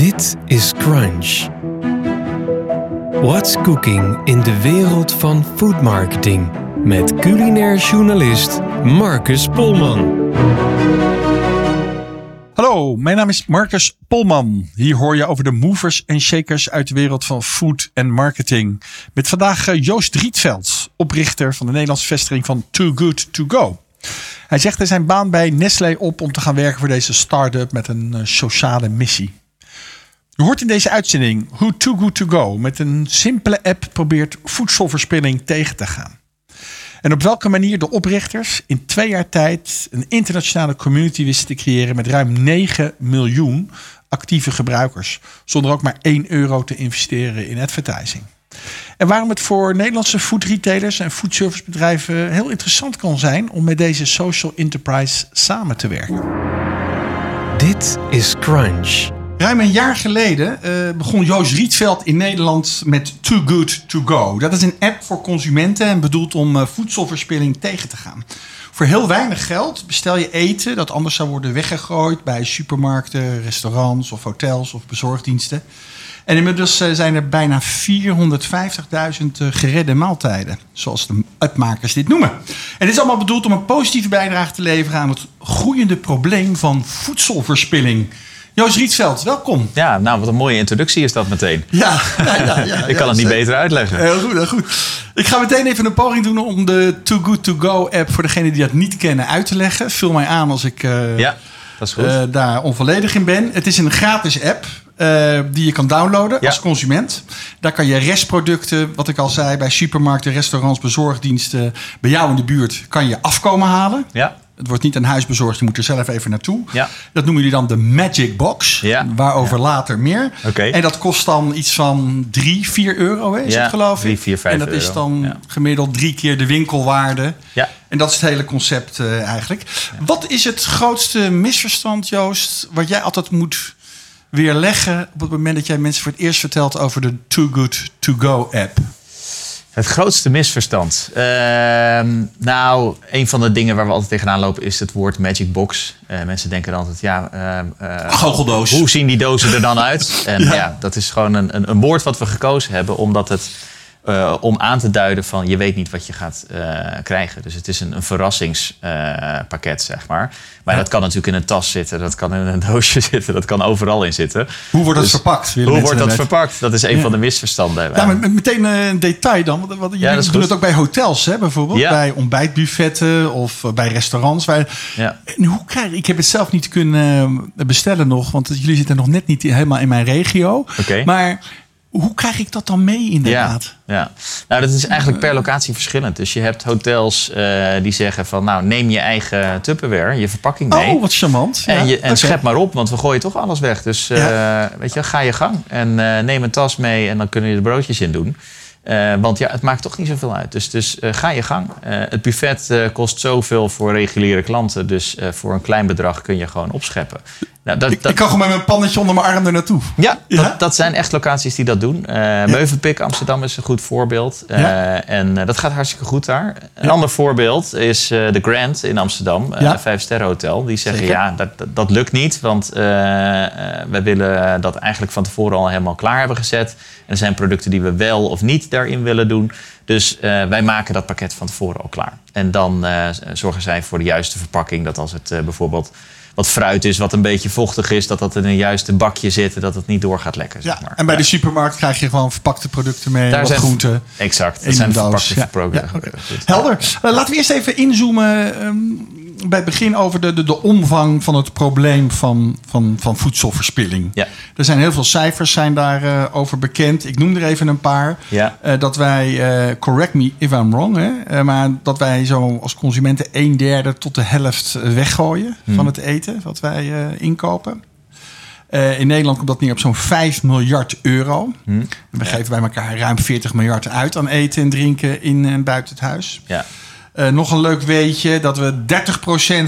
Dit is Crunch. What's cooking in de wereld van food marketing? Met culinair journalist Marcus Polman. Hallo, mijn naam is Marcus Polman. Hier hoor je over de movers en shakers uit de wereld van food en marketing. Met vandaag eh, Joost Rietveld, oprichter van de Nederlandse vestiging van Too Good To Go. Hij zegt er zijn baan bij Nestlé op om te gaan werken voor deze start-up met een eh, sociale missie. Je hoort in deze uitzending hoe Too Good To Go met een simpele app probeert voedselverspilling tegen te gaan. En op welke manier de oprichters in twee jaar tijd een internationale community wisten te creëren met ruim 9 miljoen actieve gebruikers. Zonder ook maar 1 euro te investeren in advertising. En waarom het voor Nederlandse food retailers en foodservicebedrijven heel interessant kan zijn om met deze social enterprise samen te werken. Dit is Crunch. Ruim een jaar geleden eh, begon Joost Rietveld in Nederland met Too Good To Go. Dat is een app voor consumenten en bedoeld om uh, voedselverspilling tegen te gaan. Voor heel weinig geld bestel je eten dat anders zou worden weggegooid bij supermarkten, restaurants of hotels of bezorgdiensten. En inmiddels uh, zijn er bijna 450.000 geredde maaltijden, zoals de appmakers dit noemen. En dit is allemaal bedoeld om een positieve bijdrage te leveren aan het groeiende probleem van voedselverspilling. Joost Rietveld, welkom. Ja, nou wat een mooie introductie is dat meteen. Ja, ja, ja, ja ik kan het niet beter uitleggen. Heel goed, heel goed. Ik ga meteen even een poging doen om de Too Good To Go app voor degenen die dat niet kennen uit te leggen. Vul mij aan als ik uh, ja, dat is goed. Uh, daar onvolledig in ben. Het is een gratis app. Uh, die je kan downloaden ja. als consument. Daar kan je restproducten, wat ik al zei, bij supermarkten, restaurants, bezorgdiensten, bij jou in de buurt, kan je afkomen halen. Ja. Het wordt niet een huis bezorgd, je moet er zelf even naartoe. Ja. Dat noemen jullie dan de Magic Box. Ja. Waarover later meer. Okay. En dat kost dan iets van 3, 4 euro, hè, is het geloof ik? 3, 4, 5 En dat is dan gemiddeld drie keer de winkelwaarde. Ja. En dat is het hele concept uh, eigenlijk. Wat is het grootste misverstand, Joost, wat jij altijd moet weerleggen op het moment dat jij mensen voor het eerst vertelt over de Too Good To Go app? Het grootste misverstand. Uh, nou, een van de dingen waar we altijd tegenaan lopen is het woord magic box. Uh, mensen denken dan altijd, ja... Uh, Goocheldoos. Hoe zien die dozen er dan uit? En ja, ja dat is gewoon een, een, een, woord wat we gekozen hebben, omdat het... Uh, om aan te duiden van je weet niet wat je gaat uh, krijgen. Dus het is een, een verrassingspakket, uh, zeg maar. Maar ja. dat kan natuurlijk in een tas zitten, dat kan in een doosje zitten, dat kan overal in zitten. Hoe wordt dus dat verpakt? Hoe wordt dat net? verpakt? Dat is een ja. van de misverstanden. Ja, maar meteen een detail dan. Want, want jullie doen het ook bij hotels, hè, bijvoorbeeld. Bij ontbijtbuffetten of bij restaurants. Waar, en hoe krijg ik heb het zelf niet kunnen bestellen nog, want jullie zitten nog net niet helemaal in mijn regio. Okay. Maar hoe krijg ik dat dan mee inderdaad? Ja, ja. nou dat is eigenlijk per locatie verschillend. Dus je hebt hotels uh, die zeggen van nou neem je eigen Tupperware, je verpakking mee. Oh, wat charmant. En, je, en okay. schep maar op, want we gooien toch alles weg. Dus uh, ja. weet je, ga je gang en uh, neem een tas mee en dan kunnen je de broodjes in doen. Want ja, het maakt toch niet zoveel uit. Dus, dus ga je gang. Het buffet kost zoveel voor reguliere klanten. Dus voor een klein bedrag kun je gewoon opscheppen. Nou, dat, ik, dat... ik, kan gewoon met mijn pannetje onder mijn arm er naartoe. Ja, ja? Dat, dat, zijn echt locaties die dat doen. Ja. Meuvenpik Amsterdam is een goed voorbeeld. Ja. En dat gaat hartstikke goed daar. Een ander voorbeeld is de Grand in Amsterdam. Een vijf sterren hotel. Die zeggen Zeker. ja, dat, dat, dat, lukt niet. Want we willen dat eigenlijk van tevoren al helemaal klaar hebben gezet. En er zijn producten die we wel of niet daarin willen doen. Dus uh, wij maken dat pakket van tevoren al klaar. En dan uh, zorgen zij voor de juiste verpakking. Dat als het uh, bijvoorbeeld wat fruit is, wat een beetje vochtig is, dat dat in een juiste bakje zit en dat het niet door gaat lekken. Ja, zeg maar. en bij ja. de supermarkt krijg je gewoon verpakte producten mee, Daar wat zijn, groenten. Exact, dat zijn verpakte Ja, producten. ja, okay. Helder. Uh, laten we eerst even inzoomen um, bij het begin over de, de, de omvang van het probleem van, van, van voedselverspilling. Ja. Er zijn heel veel cijfers zijn daarover uh, over bekend. Ik noem er even een paar. Ja. Uh, dat wij, correct me if I'm wrong, hè, maar dat wij zo als consumenten een derde tot de helft weggooien Hmm. van het eten wat wij inkopen. In Nederland komt dat neer op zo'n 5 miljard euro. Hmm. We geven bij elkaar ruim 40 miljard uit aan eten en drinken in en buiten het huis. Ja. Uh, nog een leuk weetje dat we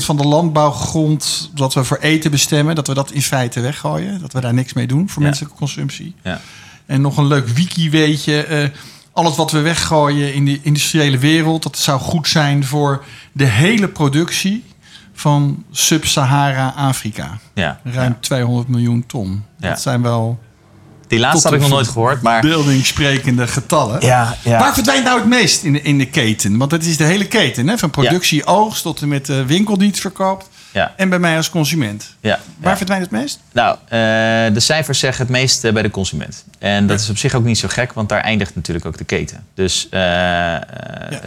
30% van de landbouwgrond dat we voor eten bestemmen, dat we dat in feite weggooien. Dat we daar niks mee doen voor Ja. menselijke consumptie. Ja. En nog een leuk wiki weetje. Uh, alles wat we weggooien in de industriële wereld, dat zou goed zijn voor de hele productie van Sub-Sahara-Afrika. Ja, Ruim ja. 200 miljoen ton. Dat zijn wel Die laatste had ik nog nooit gehoord, maar... beelding sprekende getallen. Ja, ja. Waar verdwijnt nou het meest in de, in de keten? Want het is de hele keten, hè? van productie, oogst tot en met de winkel die het verkoopt. Ja, En bij mij als consument. ja, Waar ja. verdwijnt het meest? Nou, eh, de cijfers zeggen het meest eh, bij de consument. En dat is op zich ook niet zo gek, want daar eindigt natuurlijk ook de keten. Dus eh,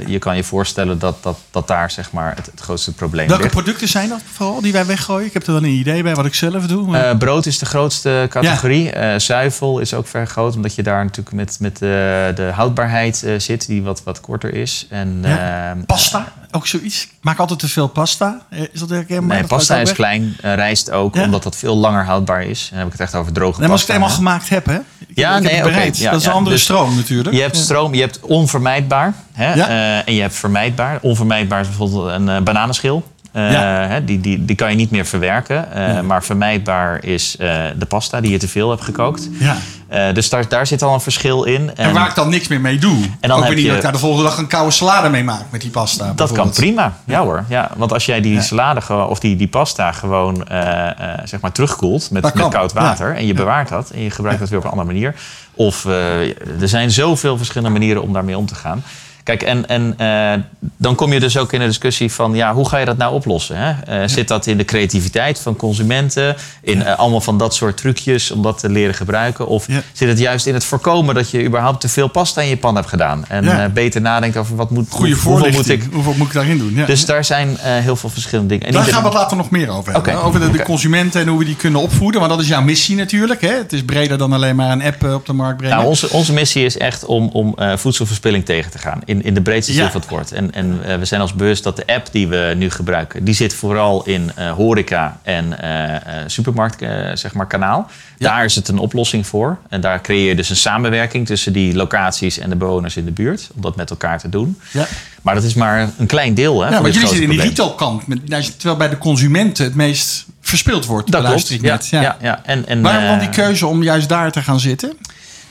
je kan je voorstellen dat, dat, dat daar zeg maar het, het grootste probleem Welke ligt. producten zijn dat vooral die wij weggooien? Ik heb er wel een idee bij wat ik zelf doe. maar- brood is de grootste categorie. Zuivel is ook vrij groot, omdat je daar natuurlijk met, met de, de houdbaarheid zit, die wat, wat korter is. En, Ja. eh, pasta, ook zoiets. Ik maak altijd te veel pasta. Eh, Is dat herkenbaar? Nee, pasta is weg? klein, eh, rijst ook, Ja. omdat dat veel langer houdbaar is. Dan heb ik het echt over droge Nee, maar als ik pasta. het hè. gemaakt heb, hè? Ik, Ja, heb nee, oké, ja, dat is een andere Dus stroom natuurlijk. Je hebt stroom, je hebt onvermijdbaar. Hè? Eh, en je hebt vermijdbaar. Onvermijdbaar is bijvoorbeeld een eh, bananenschil. Ja. die, die, die kan je niet meer verwerken. Maar vermijdbaar is de pasta die je te veel hebt gekookt. Ja. Eh, dus daar, daar zit al een verschil in. En waar ik dan niks meer mee doe. dan ook heb niet je- dat ik daar de volgende dag een koude salade mee maak met die pasta. Dat kan prima, ja hoor. Ja, want als jij die salade of die, die pasta gewoon eh, eh, zeg maar terugkoelt met, met koud water ja. en je bewaart dat en je gebruikt dat weer op een andere manier. Of er zijn zoveel verschillende manieren om daarmee om te gaan. Kijk, en, en eh, dan kom je dus ook in de discussie van, ja, hoe ga je dat nou oplossen? Hè? Eh, Zit dat in de creativiteit van consumenten? In eh, allemaal van dat soort trucjes om dat te leren gebruiken? Of Ja. zit het juist in het voorkomen dat je überhaupt te veel pasta in je pan hebt gedaan? En Ja. beter nadenkt over wat moet, Goede hoeveel moet ik Hoeveel moet ik daarin doen? Ja. dus daar zijn heel veel verschillende dingen. En Daar gaan we het later nog meer over hebben. Over de, consumenten en hoe we die kunnen opvoeden. Want dat is jouw missie natuurlijk. Hè? Het is breder dan alleen maar een app op de markt brengen. Nou, onze, onze missie is echt om, om voedselverspilling tegen te gaan. In, in de breedste zin Ja. van het woord. En, en eh, we zijn ons bewust dat de app die we nu gebruiken... die zit vooral in eh, horeca en eh, supermarkt zeg maar, kanaal. Ja. Daar is het een oplossing voor. En daar creëer je dus een samenwerking tussen die locaties en de bewoners in de buurt. Om dat met elkaar te doen. Ja. Maar dat is maar een klein deel hè, Ja, want jullie zitten in die probleem. retailkant. Terwijl bij de consumenten het meest verspild wordt. Dat klopt. ik Ja, net. ja. Ja. En, en, Waarom dan die keuze om juist daar te gaan zitten?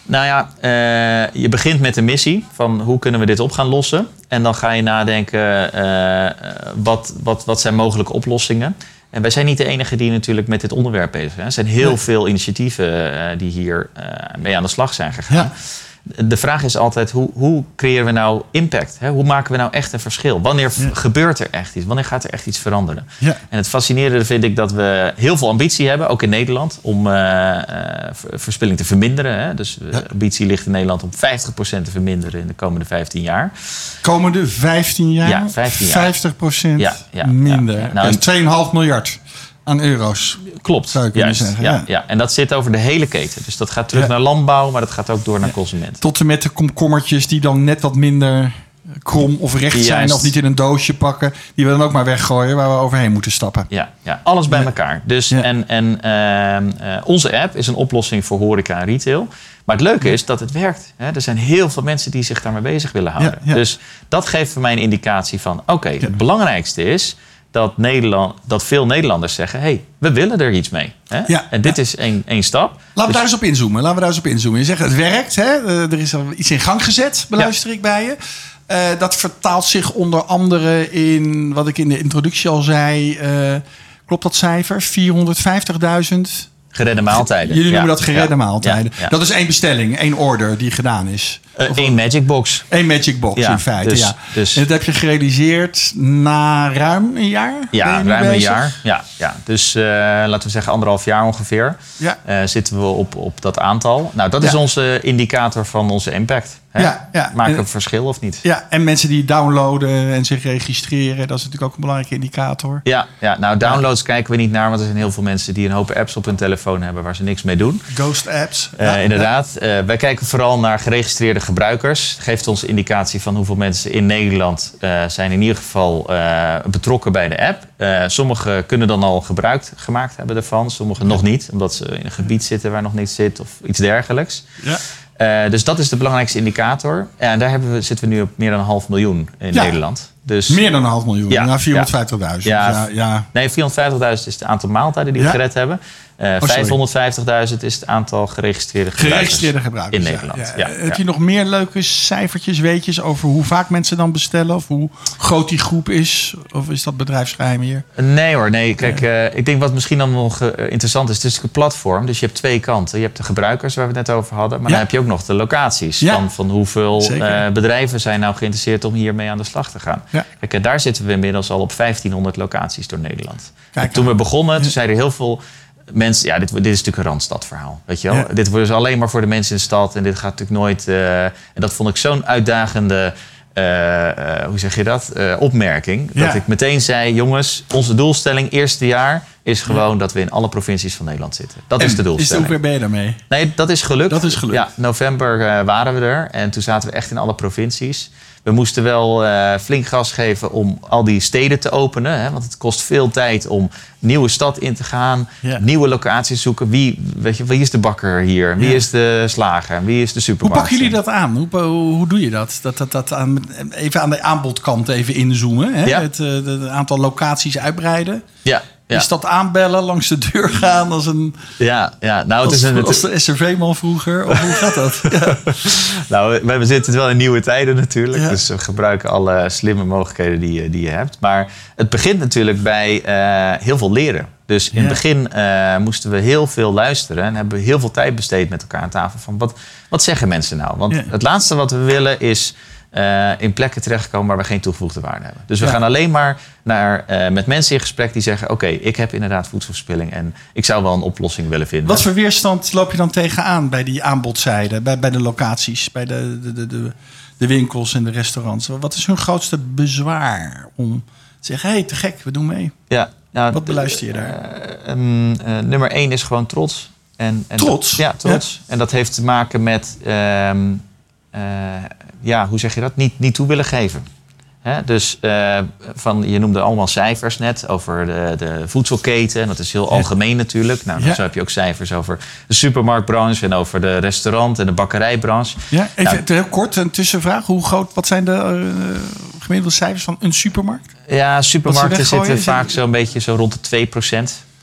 Nou ja, eh, je begint met de missie van hoe kunnen we dit op gaan lossen. En dan ga je nadenken, eh, eh, wat, wat, wat zijn mogelijke oplossingen. En wij zijn niet de enige die natuurlijk met dit onderwerp bezig zijn. Er zijn heel Nee. veel initiatieven die hier mee aan de slag zijn gegaan. Ja. De vraag is altijd, hoe, hoe creëren we nou impact? Hè? Hoe maken we nou echt een verschil? Wanneer Ja. gebeurt er echt iets? Wanneer gaat er echt iets veranderen? Ja. En het fascinerende vind ik dat we heel veel ambitie hebben, ook in Nederland, om eh, eh, ver- verspilling te verminderen. Hè? Dus de Ja. ambitie ligt in Nederland om 50% te verminderen in de komende 15 jaar. Komende 15 jaar, Ja, 15 jaar. 50 Ja, ja, minder. ja. Nou, is 2,5 miljard aan euro's. Klopt, Zou kunnen juist. zeggen, ja, ja. ja. En dat zit over de hele keten. Dus dat gaat terug Ja. naar landbouw, maar dat gaat ook door naar consument. Tot en met de komkommertjes die dan net wat minder krom of recht zijn. Of niet in een doosje pakken. Die we dan ook maar weggooien waar we overheen moeten stappen. Ja, ja, alles bij elkaar. Dus. En, en ehm, eh, onze app is een oplossing voor horeca en retail. Maar het leuke is dat het werkt. Hè? Er zijn heel veel mensen die zich daarmee bezig willen houden. Dus dat geeft voor mij een indicatie van... oké, het belangrijkste is dat, Nederland, dat veel Nederlanders zeggen... hé, hey, we willen er iets mee. Hè? Ja, en dit ja. is één, één stap. Laten we Dus- daar eens op inzoomen. Laten we daar eens op inzoomen. Je zegt het werkt. Hè? Eh, er is al iets in gang gezet, beluister ik bij je. Eh, dat vertaalt zich onder andere in wat ik in de introductie al zei. eh, klopt dat cijfer? 450.000? Geredde maaltijden. Jullie noemen dat geredde maaltijden. Dat is één bestelling, één order die gedaan is. Eh, één magic box. Eén magic box Ja, in feite, dus- ja. dus- en dat heb je gerealiseerd na ruim een jaar? Ja, ruim een jaar. Ja, ja. Dus eh, laten we zeggen anderhalf jaar ongeveer. Ja. eh, zitten we op, op dat aantal. Nou, dat is onze indicator van onze impact. Hè? Ja, ja. Maken we En- een verschil of niet? Ja, en mensen die downloaden en zich registreren, dat is natuurlijk ook een belangrijke indicator. Ja, ja, nou downloads kijken we niet naar, want er zijn heel veel mensen die een hoop apps op hun telefoon hebben waar ze niks mee doen. Ghost apps. Eh, inderdaad. Eh, wij kijken vooral naar geregistreerde gebruikers. Geeft ons indicatie van hoeveel mensen in Nederland eh, zijn in ieder geval eh, betrokken bij de app. Eh sommigen kunnen dan al gebruik gemaakt hebben ervan, sommigen nog niet, omdat ze in een gebied zitten waar nog niets zit of iets dergelijks. Ja. Dus dat is de belangrijkste indicator. En daar we, zitten we nu op meer dan een half miljoen in Ja. Nederland. Dus Meer dan een half miljoen. Ja, Ja, 450.000. Ja. Ja. Nee, 450.000 is het aantal maaltijden die we gered hebben. Eh, Oh, sorry. 550.000 is het aantal geregistreerde gebruikers. Geregistreerde gebruikers. In. Nederland, Ja. ja, Heb je nog meer leuke cijfertjes, weetjes over hoe vaak mensen dan bestellen? Of hoe groot die groep is? Of is dat bedrijfsgeheim hier? Nee hoor, nee. Kijk, eh, ik denk wat misschien dan nog eh, interessant is. Het is een platform, dus je hebt twee kanten. Je hebt de gebruikers waar we het net over hadden. Maar dan heb je ook nog de locaties. Van, van hoeveel eh, bedrijven zijn nou geïnteresseerd om hiermee aan de slag te gaan. Kijk, eh, daar zitten we inmiddels al op 1500 locaties door Nederland. Kijk toen aan. we begonnen, toen zeiden heel veel mensen... Ja, dit, dit is natuurlijk een Randstadverhaal, weet je wel. Ja. Dit wordt dus alleen maar voor de mensen in de stad. En dit gaat natuurlijk nooit... eh, en dat vond ik zo'n uitdagende... eh, eh, hoe zeg je dat? Opmerking. Ja. Dat ik meteen zei: jongens, onze doelstelling eerste jaar is gewoon dat we in alle provincies van Nederland zitten. Dat is de Is doelstelling. hoe ver ben je daarmee? Nee, dat is gelukt. Dat is gelukt. Ja, november waren we er en toen zaten we echt in alle provincies. We moesten wel eh, flink gas geven om al die steden te openen. Hè, want het kost veel tijd om nieuwe stad in te gaan, Ja. nieuwe locaties zoeken. Wie, weet je, wie is de bakker hier? Wie Ja. is de slager? Wie is de Hoe supermarkt? pakken jullie dat aan? Hoe, hoe, hoe doe je dat? dat, dat, dat aan, even aan de aanbodkant even inzoomen. Hè? Ja. Het, eh, het aantal locaties uitbreiden. Ja, ja, Is dat aanbellen, langs de deur gaan als, een, ja, ja. Nou, het als, is een, het- als de SRV-man vroeger? Of hoe gaat dat? Ja. Nou, we, zitten wel in nieuwe tijden natuurlijk. Ja. Dus we gebruiken alle slimme mogelijkheden die, je- die je hebt. Maar het begint natuurlijk bij eh, heel veel leren. Dus in het begin eh, moesten we heel veel luisteren. En hebben we heel veel tijd besteed met elkaar aan tafel. Van wat, wat zeggen mensen nou? Want het laatste wat we willen is eh, in plekken terechtkomen waar we geen toegevoegde waarde hebben. Dus we Ja. gaan alleen maar naar, eh, met mensen in gesprek die zeggen... oké, ik heb inderdaad voedselverspilling en ik zou wel een oplossing willen vinden. Wat voor weerstand loop je dan tegenaan bij die aanbodzijde, bij, bij de locaties, bij de, de, de, de, de winkels en de restaurants? Wat is hun grootste bezwaar om te zeggen: hé, hey, te gek, we doen mee? Ja, nou, Wat beluister je daar? Eh, ehm, eh, nummer één is gewoon trots. En, en Trots? dat- ja, trots. En dat heeft te maken met, ehm, eh, ja, hoe zeg je dat? Niet, niet toe willen geven. Dus eh, van, je noemde allemaal cijfers net over de, de voedselketen. En dat is heel algemeen natuurlijk. Nou, Ja. zo heb je ook cijfers over de supermarktbranche en over de restaurant- en de bakkerijbranche. Ja, even Nou, heel kort een tussenvraag. Hoe groot, wat zijn de eh, gemiddelde cijfers van een supermarkt? Ja, supermarkten zitten vaak zo'n beetje zo rond de 2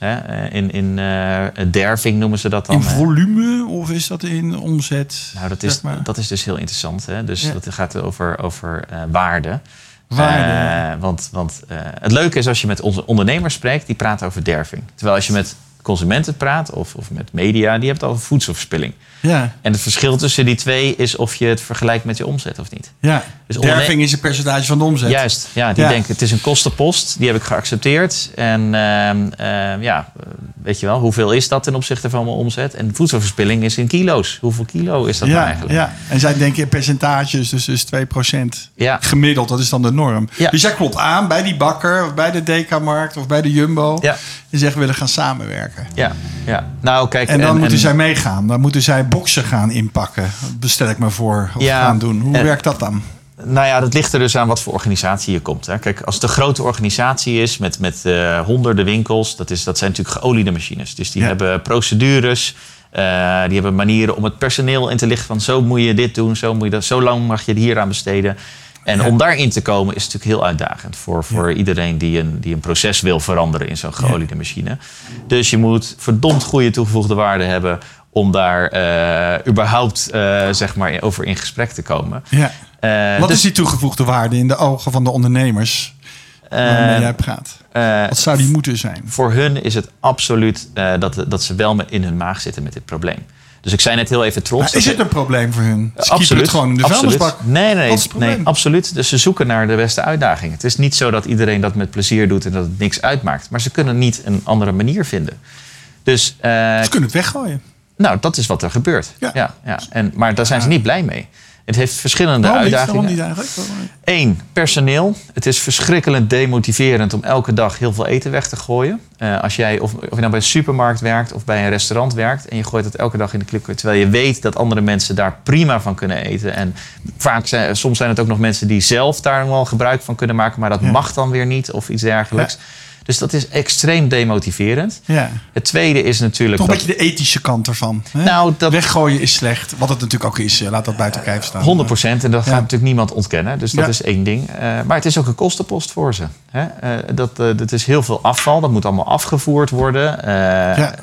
Hè? Eh, In, in eh, derving noemen ze dat dan. In volume of is dat in omzet? Nou, dat is, maar. dat is dus heel interessant. Hè? Dus Ja. dat gaat over, over waarde. Waarde. Eh, want want eh, het leuke is als je met onze ondernemers spreekt, die praten over derving. Terwijl als je met consumenten praat of, of met media, die hebben het over voedselverspilling. Ja, En het verschil tussen die twee is of je het vergelijkt met je omzet of niet. ja. Dus Derving is een percentage van de omzet. Juist, ja, die Ja. denken het is een kostenpost, die heb ik geaccepteerd. En ehm, ehm, ja, weet je wel, hoeveel is dat ten opzichte van mijn omzet? En voedselverspilling is in kilo's. Hoeveel kilo is dat nou eigenlijk? ja, en zij denken in percentages, dus, dus 2%. Ja. Gemiddeld, dat is dan de norm. Ja. Dus jij klopt aan bij die bakker, of bij de Dekamarkt of bij de Jumbo. Ja. En zegt we willen gaan samenwerken. Ja, ja. Nou, kijk. En dan moeten en- zij meegaan. Dan moeten zij boksen gaan inpakken. Bestel ik me voor. Of Ja, gaan doen. Hoe en- werkt dat dan? Nou ja, dat ligt er dus aan wat voor organisatie je komt. Hè. Kijk, als het een grote organisatie is met, met eh, honderden winkels, dat, is, dat zijn natuurlijk geoliede machines. Dus die Ja. hebben procedures, eh, die hebben manieren om het personeel in te lichten van zo moet je dit doen, zo, moet je dat, zo lang mag je het hier aan besteden. En Ja. om daarin te komen is natuurlijk heel uitdagend voor, voor iedereen die een, die een proces wil veranderen in zo'n geoliede machine. Dus je moet verdomd goede toegevoegde waarde hebben om daar eh, überhaupt eh, zeg maar over in gesprek te komen. Ja. Eh, Wat dus, is die toegevoegde waarde in de ogen van de ondernemers? Waarmee jij praat. Wat zou die moeten zijn? voor hun is het absoluut dat, dat ze wel met in hun maag zitten met dit probleem. Dus ik zei net heel even trots. Maar is het een probleem voor hun? Ze Absoluut. het gewoon in de absoluut. Nee, nee, nee, absoluut. Dus ze zoeken naar de beste uitdaging. Het is niet zo dat iedereen dat met plezier doet en dat het niks uitmaakt. Maar ze kunnen niet een andere manier vinden. Dus, eh, Ze kunnen het weggooien. nou, dat is wat er gebeurt. Ja. Ja. Ja, En, maar daar zijn ze niet blij mee. Het heeft verschillende Waarom niet? uitdagingen. Waarom niet eigenlijk? Eén, personeel. Het is verschrikkelijk demotiverend om elke dag heel veel eten weg te gooien. Eh, als jij, of, of je nou bij een supermarkt werkt of bij een restaurant werkt... en je gooit het elke dag in de kliko... terwijl je weet dat andere mensen daar prima van kunnen eten. En vaak zijn, soms zijn het ook nog mensen die zelf daar wel gebruik van kunnen maken... maar dat Ja. mag dan weer niet of iets dergelijks. Dus dat is extreem demotiverend. Ja. Het tweede is natuurlijk. Toch een dat- beetje de ethische kant ervan. Hè? Nou, dat- Weggooien is slecht. Wat het natuurlijk ook is. eh, Laat dat buiten kijf staan. 100 procent. En dat gaat natuurlijk niemand ontkennen. Dus dat Ja. is één ding. Eh, maar het is ook een kostenpost voor ze. Hè? Eh, dat, dat is heel veel afval. Dat moet allemaal afgevoerd worden. Ja.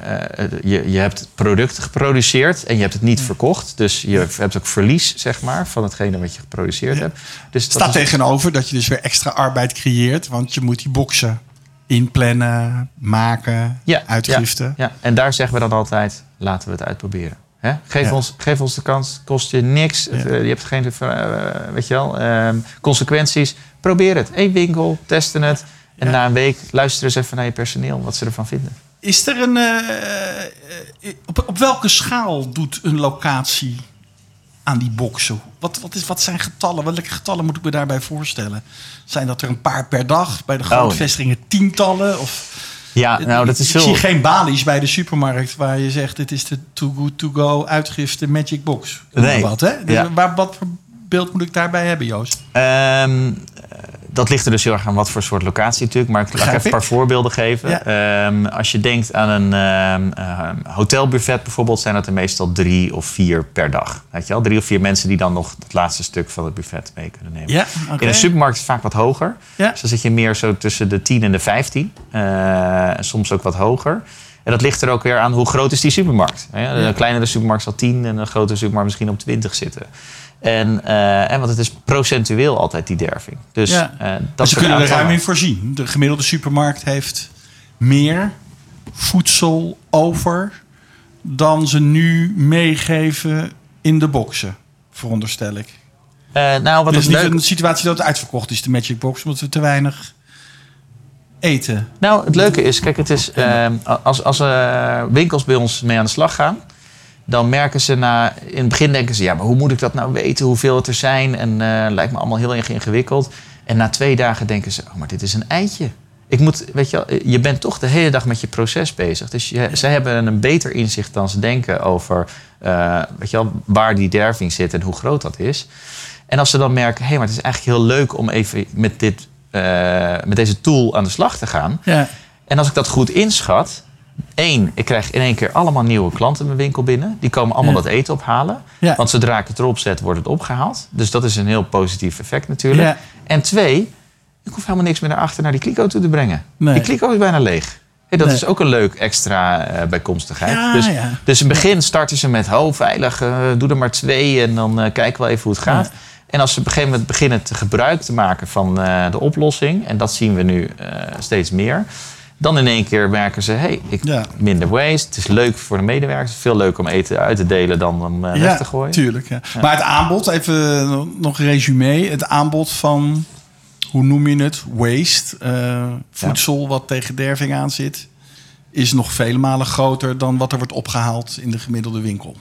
je, je hebt het product geproduceerd en je hebt het niet verkocht. Dus je hebt ook verlies, zeg maar, van hetgene wat je geproduceerd hebt. Dus dat staat is- tegenover dat je dus weer extra arbeid creëert. Want je moet die boxen inplannen, maken, ja, uitgiften. Ja, ja. En daar zeggen we dan altijd, laten we het uitproberen. Hè? Geef, Ja. ons, geef ons de kans, kost je niks. Eh, je hebt geen eh, weet je wel, ehm, consequenties. Probeer het. Eén winkel, testen het. En na een week luister eens even naar je personeel, wat ze ervan vinden. Is er een. eh, op, op welke schaal doet een locatie aan die boxen? Wat, wat, is, wat zijn getallen? Welke getallen moet ik me daarbij voorstellen? Zijn dat er een paar per dag? Bij de grote Oh, nee. vestigingen tientallen? Of, Ja, nou dat is ik veel... zie geen balies bij de supermarkt waar je zegt: dit is de Too Good To Go uitgifte Magic Box. Nee. Wat, hè? Dus Ja. waar, wat voor beeld moet ik daarbij hebben, Joost? Ehm, eh, dat ligt er dus heel erg aan wat voor soort locatie natuurlijk. Maar ik laat ik Begrijp even een paar voorbeelden geven. Ja. Ehm, als je denkt aan een ehm, hotelbuffet bijvoorbeeld... zijn dat er meestal drie of vier per dag. Weet je wel? Drie of vier mensen die dan nog het laatste stuk van het buffet mee kunnen nemen. Ja. In een supermarkt is het vaak wat hoger. Ja. Dus dan zit je meer zo tussen de 10 en de 15. Eh, soms ook wat hoger. En dat ligt er ook weer aan hoe groot is die supermarkt. Hè? Een kleinere supermarkt zal 10 en een grotere supermarkt misschien op 20 zitten. En, eh, en want het is procentueel altijd die derving. Dus Ja. eh, dat Maar ze kunnen er ruim in voorzien. De gemiddelde supermarkt heeft meer voedsel over dan ze nu meegeven in de boxen, veronderstel ik. Eh, nou, wat Het is is niet leuk. een situatie dat het uitverkocht is, de Magic Box, omdat we te weinig eten. Nou, het leuke is, kijk, het is, ehm, als, als eh, winkels bij ons mee aan de slag gaan, dan merken ze na, in het begin denken ze, ja, maar hoe moet ik dat nou weten, hoeveel het er zijn? En eh, lijkt me allemaal heel erg ingewikkeld. En na twee dagen denken ze, oh, maar dit is een eitje. Ik moet, weet je, wel, je bent toch de hele dag met je proces bezig. Dus je, zij hebben een beter inzicht dan ze denken over eh, weet je wel, waar die derving zit en hoe groot dat is. En als ze dan merken, hé, hey, maar het is eigenlijk heel leuk om even met, dit, eh, met deze tool aan de slag te gaan. Ja, En als ik dat goed inschat, één, ik krijg in één keer allemaal nieuwe klanten mijn winkel binnen. Die komen allemaal Ja. dat eten ophalen. Ja. Want zodra ik het erop zet, wordt het opgehaald. Dus dat is een heel positief effect natuurlijk. Ja. En twee, ik hoef helemaal niks meer naar achter naar die kliko toe te brengen. Nee. Die kliko is bijna leeg. Hey, dat Nee. is ook een leuk extra eh, bijkomstigheid. Ja, dus, ja. dus in het begin starten ze met, ho, veilig, eh, doe er maar twee en dan eh, kijken we even hoe het gaat. Ja. En als ze op een gegeven moment beginnen te gebruik te maken van de oplossing, en dat zien we nu steeds meer, dan in één keer merken ze, hey, ik, Ja. minder waste, het is leuk voor de medewerkers, veel leuker om eten uit te delen dan om eh, weg te gooien. tuurlijk. Ja. Maar het aanbod, even nog een resume. Het aanbod van, hoe noem je het? Waste, eh, voedsel wat tegen derving aan zit, is nog vele malen groter dan wat er wordt opgehaald in de gemiddelde winkel.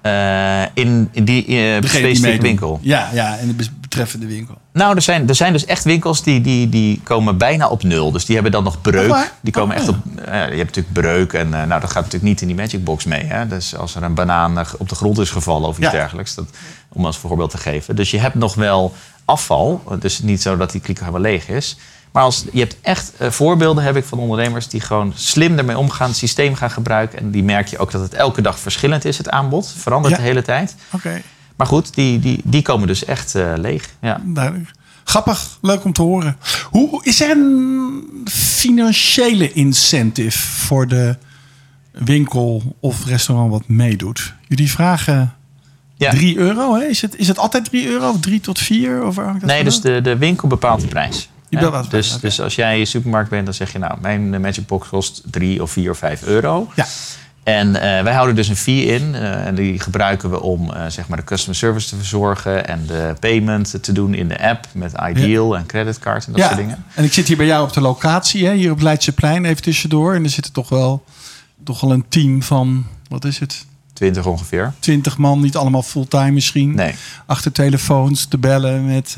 Eh, in, in die die specifieke winkel. Ja, ja, in de betreffende winkel. Nou, er zijn, er zijn dus echt winkels die, die, die komen bijna op nul. Dus die hebben dan nog breuk. Die komen Oh, echt ja. op. eh, je hebt natuurlijk breuk. En eh, nou, dat gaat natuurlijk niet in die Magic Box mee. Hè? Dus als er een banaan eh, op de grond is gevallen of iets Ja. dergelijks. Dat, om als voorbeeld te geven. Dus je hebt nog wel afval. Dus niet zo dat die kliko helemaal leeg is. Maar als, je hebt echt voorbeelden heb ik van ondernemers die gewoon slim ermee omgaan, het systeem gaan gebruiken. En die merk je ook dat het elke dag verschillend is, het aanbod. Verandert Ja. de hele tijd. Oké, Maar goed, die, die, die komen dus echt eh, leeg. Ja. duidelijk. Grappig, leuk om te horen. Hoe, is er een financiële incentive voor de winkel of restaurant wat meedoet? Jullie vragen Ja. 3 euro, hè? Is het, is het altijd 3 euro of 3 tot 4? Of Nee, dus de, de winkel bepaalt de prijs. Ja, de dus, dus als jij in supermarkt bent, dan zeg je nou, mijn eh, Magic Box kost 3 of 4 of 5 euro. Ja, En eh, wij houden dus een fee in. eh, en die gebruiken we om eh, zeg maar de customer service te verzorgen en de payment te doen in de app met Ideal en creditcard en dat ja. soort dingen. en ik zit hier bij jou op de locatie, hè? hier op Leidseplein, even tussendoor. En er zitten toch wel, toch wel een team van, wat is het? 20 ongeveer. 20 man, niet allemaal fulltime misschien. Nee. Achter telefoons te bellen met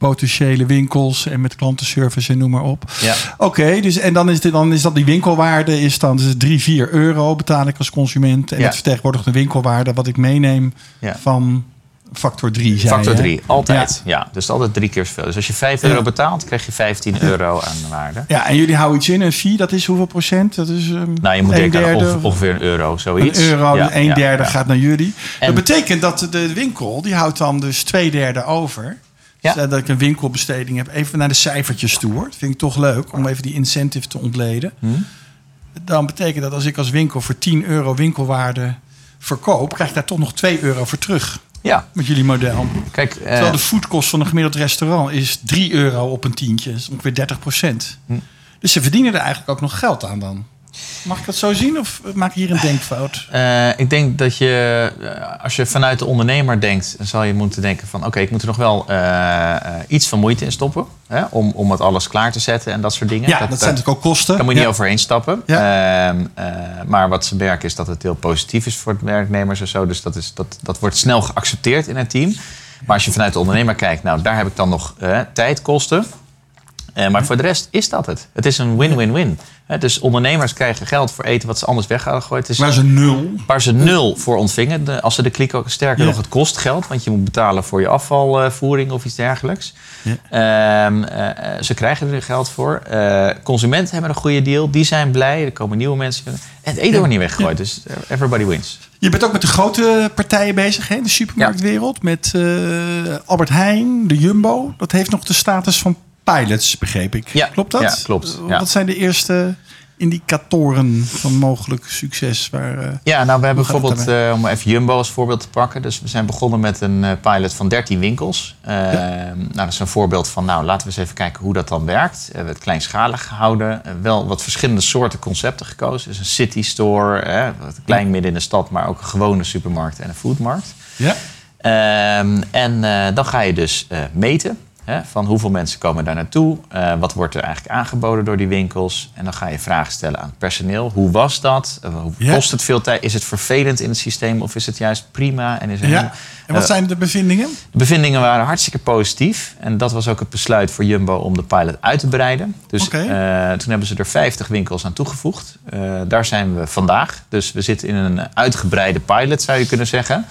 potentiële winkels en met klantenservice en noem maar op. Ja. Oké, dus en dan is, dit, dan is dat die winkelwaarde is dan dus 3, 4 euro betaal ik als consument. En Ja. dat vertegenwoordigt de winkelwaarde wat ik meeneem Ja. van Factor 3 zei Factor je, hè? 3, altijd. Ja. dus altijd drie keer zoveel. Dus als je 5 euro betaalt, krijg je 15 euro aan waarde. Ja, en jullie houden iets in. Een fee, dat is hoeveel procent? Dat is ehm, Nou, je moet denken aan derde, ongeveer, ongeveer een euro, zoiets. Een euro, Ja, een derde gaat naar jullie. En- dat betekent dat de winkel, die houdt dan dus twee derde over. Ja. Dus dat ik een winkelbesteding heb. Even naar de cijfertjes toe hoor. Dat vind ik toch leuk om even die incentive te ontleden. Hm? Dan betekent dat als ik als winkel voor 10 euro winkelwaarde verkoop, krijg ik daar toch nog 2 euro voor terug. Ja, Met jullie model. kijk, eh, Terwijl de foodkost van een gemiddeld restaurant is 3 euro op een tientje. Dat is ongeveer 30 procent. Hm. Dus ze verdienen er eigenlijk ook nog geld aan dan. Mag ik dat zo zien of maak ik hier een denkfout? Eh, ik denk dat je, eh, als je vanuit de ondernemer denkt, dan zal je moeten denken van oké, ik moet er nog wel eh, iets van moeite in stoppen. Hè, om, om het alles klaar te zetten en dat soort dingen. Ja, dat, zijn natuurlijk ook kosten. Daar moet je Ja. niet overheen stappen. Ehm, eh, maar wat ze merken is dat het heel positief is voor de werknemers en zo. Dus dat, is, dat, dat wordt snel geaccepteerd in het team. Maar als je vanuit de ondernemer kijkt, nou daar heb ik dan nog tijdkosten. Maar voor de rest is dat het. Het is een win-win-win. Dus ondernemers krijgen geld voor eten wat ze anders weg hadden gegooid. Maar ze nul. waar ze nul voor ontvingen. Als ze de klik ook sterker Ja. nog, het kost geld. Want je moet betalen voor je afvalvoering of iets dergelijks. Ja. Ehm, eh, eh, ze krijgen er geld voor. Eh, consumenten hebben een goede deal. Die zijn blij. Er komen nieuwe mensen. En het eten wordt niet weggegooid. Dus everybody wins. Je bent ook met de grote partijen bezig, hè? de supermarktwereld. Met Albert Heijn, de Jumbo. Dat heeft nog de status van pilots, begreep ik. Ja, Klopt dat? ja, klopt, ja. Wat zijn de eerste indicatoren van mogelijk succes? Waar, eh, Ja, nou we hebben bijvoorbeeld, eh, om even Jumbo als voorbeeld te pakken. Dus we zijn begonnen met een eh, pilot van 13 winkels. Nou, dat is een voorbeeld van, nou laten we eens even kijken hoe dat dan werkt. We hebben het kleinschalig gehouden. Eh, wel wat verschillende soorten concepten gekozen. Dus een city store, wat klein midden in de stad, maar ook een gewone supermarkt en een foodmarkt. ja? Ehm, en dan ga je dus meten. Hè, van hoeveel mensen komen daar naartoe? Eh, wat wordt er eigenlijk aangeboden door die winkels? En dan ga je vragen stellen aan het personeel. Hoe was dat? Eh, hoe Ja. Kost het veel tijd? Is het vervelend in het systeem of is het juist prima? En is er ja. En wat Eh, zijn de bevindingen? de bevindingen waren hartstikke positief. En dat was ook het besluit voor Jumbo om de pilot uit te breiden. Dus toen hebben ze er 50 winkels aan toegevoegd. Daar zijn we vandaag. Dus we zitten in een uitgebreide pilot, zou je kunnen zeggen.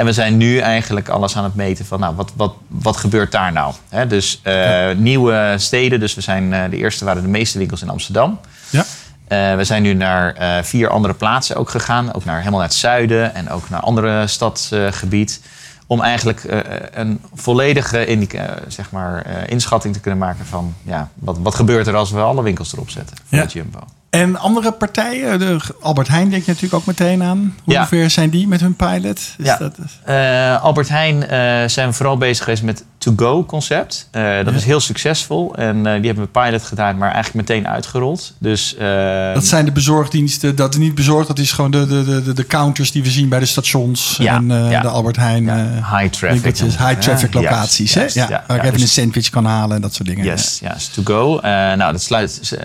En we zijn nu eigenlijk alles aan het meten van, nou, wat, wat, wat gebeurt daar nou? Dus eh, nieuwe steden. Dus we zijn, eh, de eerste waren de meeste winkels in Amsterdam. Ja. Eh, we zijn nu naar vier andere plaatsen ook gegaan. Ook naar, helemaal naar het zuiden en ook naar andere stadsgebied. om eigenlijk een volledige zeg maar, inschatting te kunnen maken van... Ja, wat, wat gebeurt er als we alle winkels erop zetten voor Ja. het Jumbo. En andere partijen, de Albert Heijn denk je natuurlijk ook meteen aan. Hoe Ja. ver zijn die met hun pilot? Is Ja. dat, Eh, Albert Heijn eh, zijn vooral bezig geweest met to-go concept. Eh, dat Ja. is heel succesvol. En die hebben we pilot gedaan, maar eigenlijk meteen uitgerold. Dus, eh, dat zijn de bezorgdiensten. Dat is niet bezorgd, dat is gewoon de, de, de, de counters die we zien bij de stations. Ja, en de Albert Heijn. high traffic. we high traffic locaties. Hè? Ja, waar ik even dus- een sandwich kan halen en dat soort dingen. Yes, yes, to go. Eh, nou, dat sluit,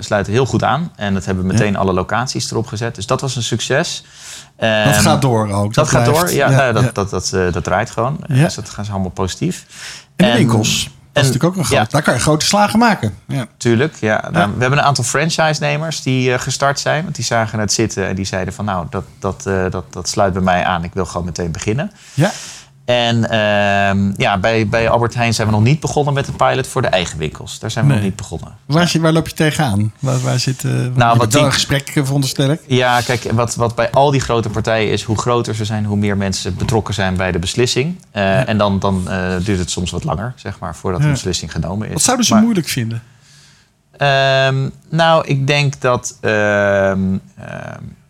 sluit heel goed aan. En dat hebben we meteen alle locaties erop gezet. Dus dat was een succes. Dat Ehm, gaat door ook. Dat, gaat door, ja, nou, dat, ja. Dat, dat, eh, dat draait gewoon. Ja. Dus dat gaan ze allemaal positief. En de winkels. Dat is natuurlijk ook een groot. ja. Daar kan je grote slagen maken. Ja. Tuurlijk, ja. Nou, we hebben een aantal franchise-nemers die eh, gestart zijn. Want die zagen het zitten en die zeiden van... nou, dat, dat, eh, dat, dat sluit bij mij aan. Ik wil gewoon meteen beginnen. ja. En ehm, ja, bij, bij Albert Heijn zijn we nog niet begonnen met de pilot voor de eigen winkels. Daar zijn we Nee. nog niet begonnen. Waar, waar loop je tegenaan? Waar, waar zit, eh nou, wat die- gesprek, veronderstel ik. Ja, kijk, wat, wat bij al die grote partijen is, hoe groter ze zijn, hoe meer mensen betrokken zijn bij de beslissing. Eh, En dan, dan eh, duurt het soms wat langer, zeg maar, voordat Ja. de beslissing genomen is. Wat zouden ze Maar- moeilijk vinden? Ehm, nou, ik denk dat. ehm,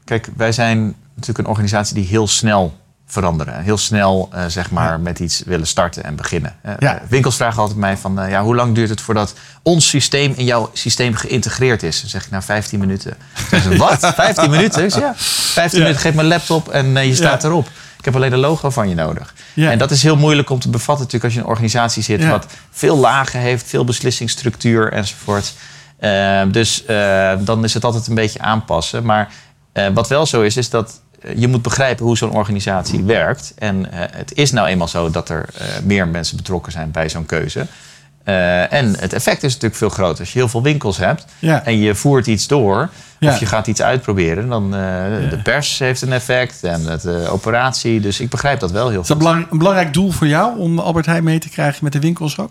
kijk, wij zijn natuurlijk een organisatie die heel snel veranderen. Heel snel, eh, zeg maar, Ja. met iets willen starten en beginnen. Eh, Ja. eh, winkels vragen altijd mij van, ja, hoe lang duurt het voordat ons systeem in jouw systeem geïntegreerd is? Dan zeg ik, nou, 15 minuten. Ze, wat? 15 minuten? Ja, 15 Ja. minuten, geef me een laptop en je staat erop. Ik heb alleen een logo van je nodig. En dat is heel moeilijk om te bevatten natuurlijk als je in een organisatie zit... Wat veel lagen heeft, veel beslissingsstructuur enzovoort. Eh, dus dan is het altijd een beetje aanpassen. Maar wat wel zo is, is dat je moet begrijpen hoe zo'n organisatie werkt. En eh, het is nou eenmaal zo dat er eh, meer mensen betrokken zijn bij zo'n keuze. Eh, en het effect is natuurlijk veel groter. Als je heel veel winkels hebt Ja. en je voert iets door... Ja. of je gaat iets uitproberen, dan uh, de pers heeft een effect en de operatie. Dus ik begrijp dat wel heel Is dat belang- een belangrijk doel voor jou om Albert Heijn mee te krijgen met de winkels ook?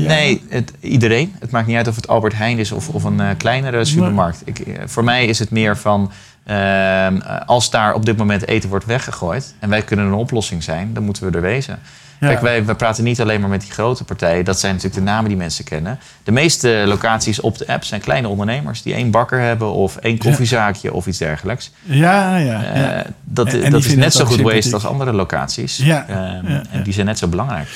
Jaren? nee, het, iedereen. Het maakt niet uit of het Albert Heijn is of, of een kleinere supermarkt. Ik, voor mij is het meer van... ehm, als daar op dit moment eten wordt weggegooid... en wij kunnen een oplossing zijn, dan moeten we er wezen. Ja. Kijk, wij, wij praten niet alleen maar met die grote partijen. Dat zijn natuurlijk de namen die mensen kennen. De meeste locaties op de app zijn kleine ondernemers... die één bakker hebben of één koffiezaakje of iets dergelijks. Ja, ja. Eh, dat En- en die dat is net zo goed waste als andere locaties. Ja, Ehm. En die zijn net zo belangrijk.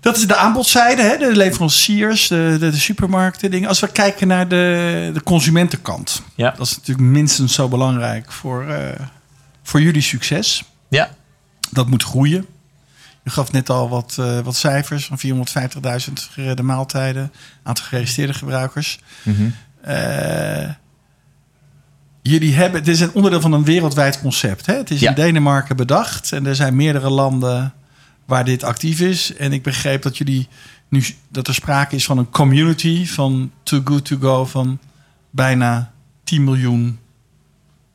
Dat is de aanbodzijde, hè? de leveranciers, de, de, de supermarkten, dingen. Als we kijken naar de, de consumentenkant. Ja. Dat is natuurlijk minstens zo belangrijk voor, eh, voor jullie succes. Ja, Dat moet groeien. Je gaf net al wat, eh, wat cijfers van 450.000 geredde maaltijden. Aantal geregistreerde gebruikers. Eh, jullie hebben, het is een onderdeel van een wereldwijd concept. Hè? Het is Ja. in Denemarken bedacht en er zijn meerdere landen waar dit actief is. En ik begreep dat jullie nu dat er sprake is van een community van Too Good To Go van bijna 10 miljoen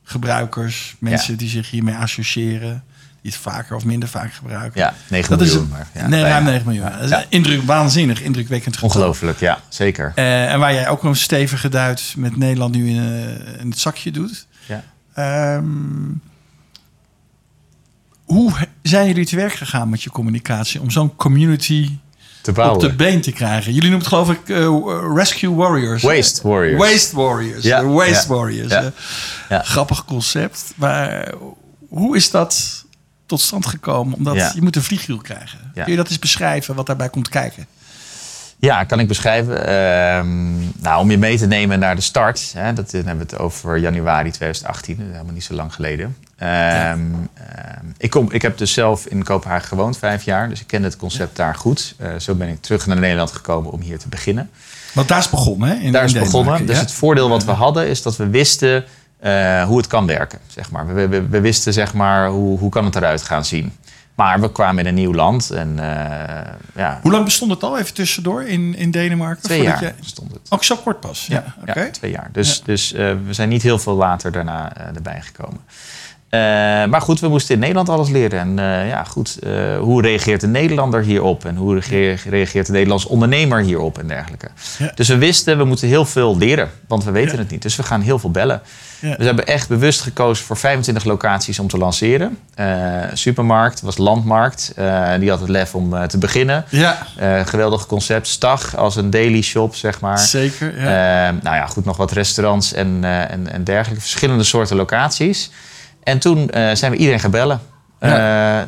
gebruikers, mensen Ja. die zich hiermee associëren, die het vaker of minder vaak gebruiken. ja 9 Dat is miljoen. maar, ja, nee, ruim 9 miljoen. Dat is Ja. indruk, waanzinnig, indrukwekkend getal. Ongelooflijk, ja, zeker. Eh, en waar jij ook een stevige duit met Nederland nu in, eh, in het zakje doet. Ja. Ehm, hoe zijn jullie te werk gegaan met je communicatie om zo'n community Te op de been te krijgen? Jullie noemen het geloof ik eh, Rescue Warriors. hè? Waste Warriors. Waste Warriors. Ja, Waste ja, Warriors. ja. eh. Ja. Grappig concept. Maar hoe is dat tot stand gekomen? Omdat je moet een vliegwiel krijgen. Kun je dat eens beschrijven wat daarbij komt kijken? Ja, kan ik beschrijven. Ehm, nou, om je mee te nemen naar de start. Hè, dat dan hebben we het over januari 2018. Dat is helemaal niet zo lang geleden. Ehm, ehm, ik, kom, ik heb dus zelf in Kopenhagen gewoond vijf jaar. Dus ik ken het concept daar goed. Eh, zo ben ik terug naar Nederland gekomen om hier te beginnen. Want daar is begonnen, hè? In, Daar is begonnen. Dus het voordeel wat we hadden is dat we wisten eh, hoe het kan werken. Zeg maar. we, we, we wisten zeg maar, hoe, hoe kan het eruit gaan zien. Maar we kwamen in een nieuw land. En eh, ja, Hoe lang bestond het al? Even tussendoor in, in Denemarken? twee jaar jij- stond het. Ook zo kort pas. Ja. Ja, twee jaar. Dus, dus eh, we zijn niet heel veel later daarna eh, erbij gekomen. Eh, maar goed, we moesten in Nederland alles leren. En eh, ja, goed, eh, hoe reageert de Nederlander hierop? En hoe reageert, de Nederlandse ondernemer hierop en dergelijke? Ja. Dus we wisten, we moeten heel veel leren, want we weten Ja. het niet. Dus we gaan heel veel bellen. Ja. We hebben echt bewust gekozen voor 25 locaties om te lanceren. Eh, supermarkt was Landmarkt. Eh, die had het lef om te beginnen. Ja, geweldig concept. Stag als een daily shop, zeg maar. zeker. Ja. Nou ja, goed, nog wat restaurants en, en, en dergelijke. Verschillende soorten locaties. En toen eh, zijn we iedereen gaan bellen. Eh,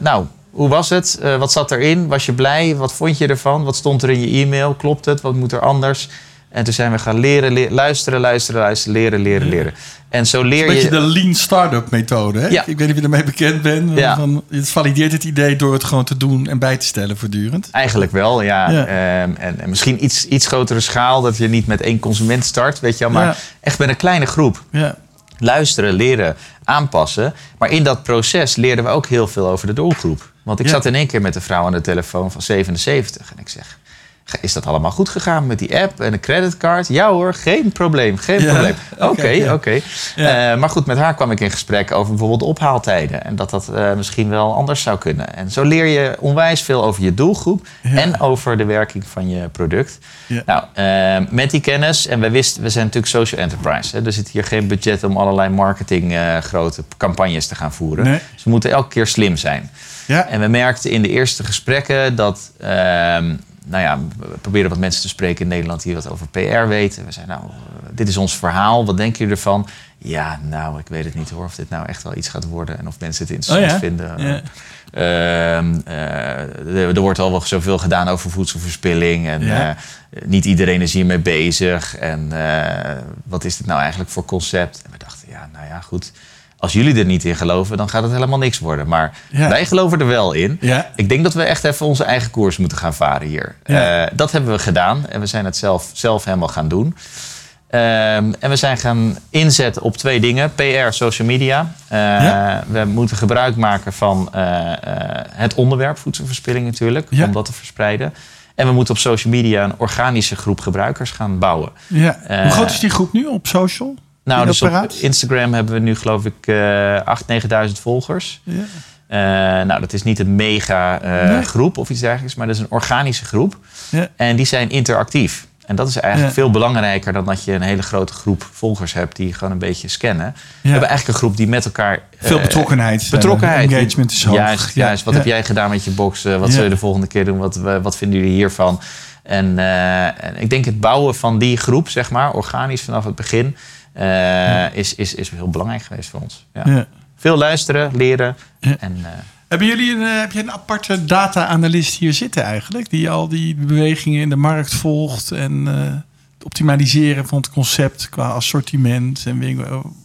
nou, hoe was het? Eh, wat zat erin? Was je blij? Wat vond je ervan? Wat stond er in je e-mail? Klopt het? Wat moet er anders? En toen zijn we gaan leren, le- luisteren, luisteren, luisteren, leren, leren, leren. En zo leer Een beetje je... de lean startup methode. Hè? Ja. Ik weet niet of je ermee bekend bent. Ja. Van, het valideert het idee door het gewoon te doen en bij te stellen voortdurend. Eigenlijk wel, ja. Ja. Ehm, en, en misschien iets, iets grotere schaal, dat je niet met één consument start, weet je wel. Maar echt met een kleine groep. Ja. luisteren, leren, aanpassen. Maar in dat proces leerden we ook heel veel over de doelgroep. Want ik Ja. zat in één keer met een vrouw aan de telefoon van 77. En ik zeg, "Ga- is dat allemaal goed gegaan met die app en de creditcard? Ja hoor, geen probleem, geen Ja, probleem. Oké, oké, oké. ja. Ja. Eh, maar goed, met haar kwam ik in gesprek over bijvoorbeeld ophaaltijden. En dat dat eh, misschien wel anders zou kunnen. En zo leer je onwijs veel over je doelgroep. Ja. En over de werking van je product. Nou, eh, met die kennis, en we wisten, we zijn natuurlijk social enterprise. Hè, er zit hier geen budget om allerlei marketing grote campagnes te gaan voeren. Nee. Dus we moeten elke keer slim zijn. Ja. En we merkten in de eerste gesprekken dat, ehm, nou ja, we probeerden wat mensen te spreken in Nederland die wat over PR weten. We zeiden, nou, dit is ons verhaal, wat denken jullie ervan? Ja, nou, ik weet het niet hoor, of dit nou echt wel iets gaat worden en of mensen het interessant Oh ja? vinden. Ja. Ehm, eh, er, wordt al wel zoveel gedaan over voedselverspilling. En Ja. eh, niet iedereen is hiermee bezig. En eh, wat is dit nou eigenlijk voor concept? En we dachten, ja, nou ja, goed. Als jullie er niet in geloven, dan gaat het helemaal niks worden. Maar Ja. wij geloven er wel in. Ja. Ik denk dat we echt even onze eigen koers moeten gaan varen hier. Ja. Eh, dat hebben we gedaan. En we zijn het zelf, zelf helemaal gaan doen. Ehm, en we zijn gaan inzetten op twee dingen. PR, social media. Eh. We moeten gebruik maken van eh, het onderwerp voedselverspilling natuurlijk. Om dat te verspreiden. En we moeten op social media een organische groep gebruikers gaan bouwen. Ja. Hoe groot is die groep nu op social? Nou, dus op? Instagram hebben we nu geloof ik eh 8.000, 9.000 volgers. Ja. Eh, nou, dat is niet een mega eh, Nee. groep of iets dergelijks, maar dat is een organische groep. Ja. En die zijn interactief. En dat is eigenlijk Ja. veel belangrijker dan dat je een hele grote groep volgers hebt die gewoon een beetje scannen. We hebben eigenlijk een groep die met elkaar. Veel betrokkenheid. betrokkenheid. Engagement is hoog. Juist, Ja. juist. Wat heb jij gedaan met je box? Wat zul je de volgende keer doen? Wat, wat vinden jullie hiervan? En, en ik denk het bouwen van die groep, zeg maar, organisch vanaf het begin, eh, is, is, is heel belangrijk geweest voor ons. Ja. Ja. Veel luisteren, leren. Ja. En, eh, Hebben jullie een, eh, heb je een aparte data-analyst hier zitten eigenlijk? Die al die bewegingen in de markt volgt en het optimaliseren van het concept qua assortiment en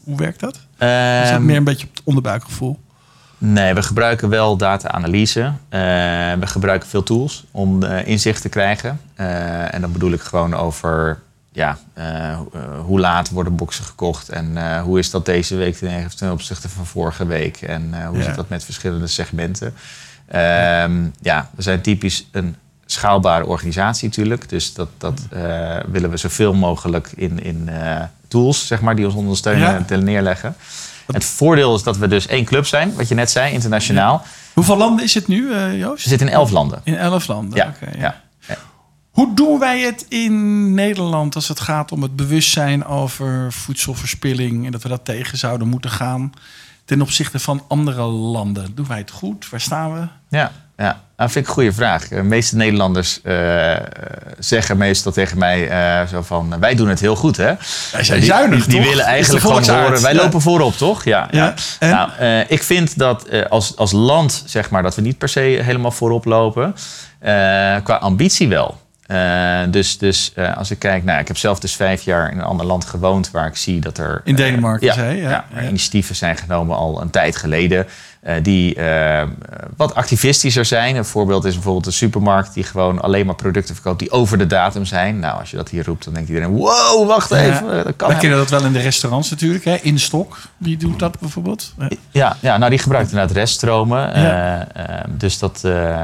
hoe werkt dat? Is dat ehm, meer een beetje op het onderbuikgevoel? Nee, we gebruiken wel data-analyse. We gebruiken veel tools om inzicht te krijgen. En dan bedoel ik gewoon over ja, eh, eh, hoe laat worden boxen gekocht en eh, hoe is dat deze week ten ten opzichte van vorige week en hoe Ja. zit dat met verschillende segmenten. Ehm, ja, we zijn typisch een schaalbare organisatie natuurlijk. Dus dat, dat willen we zoveel mogelijk in, in tools, zeg maar, die ons ondersteunen Ja. neerleggen. Het voordeel is dat we dus één club zijn, wat je net zei, internationaal. Hoeveel landen is het nu, Joost? We zitten in elf landen. In elf landen. Ja, Oké, ja. Hoe doen wij het in Nederland als het gaat om het bewustzijn over voedselverspilling en dat we dat tegen zouden moeten gaan ten opzichte van andere landen? Doen wij het goed? Waar staan we? Ja, ja. dat vind ik een goede vraag. De meeste Nederlanders eh, zeggen meestal tegen mij eh, zo van... wij doen het heel goed, hè? Wij zijn die, zuinig, Die, willen eigenlijk gewoon horen... wij Ja. lopen voorop, toch? Ja. ja. Nou, eh, ik vind dat als, als land, zeg maar... dat we niet per se helemaal voorop lopen. Qua ambitie wel. Eh, dus dus eh, als ik kijk... Nou, ik heb zelf dus vijf jaar in een ander land gewoond... waar ik zie dat er... In eh, Denemarken, ja, zei je, ja. ja, waar Ja. initiatieven zijn genomen al een tijd geleden. Eh, die eh, wat activistischer zijn. Een voorbeeld is bijvoorbeeld een supermarkt die gewoon alleen maar producten verkoopt die over de datum zijn. Nou, als je dat hier roept, dan denkt iedereen: wow, wacht Ja. even. Dat kan Wij helemaal kennen dat wel in de restaurants natuurlijk. Hè? In stok, wie doet dat bijvoorbeeld? Ja. Ja, nou die gebruikt inderdaad reststromen. Ja. Eh, eh, dus dat, eh,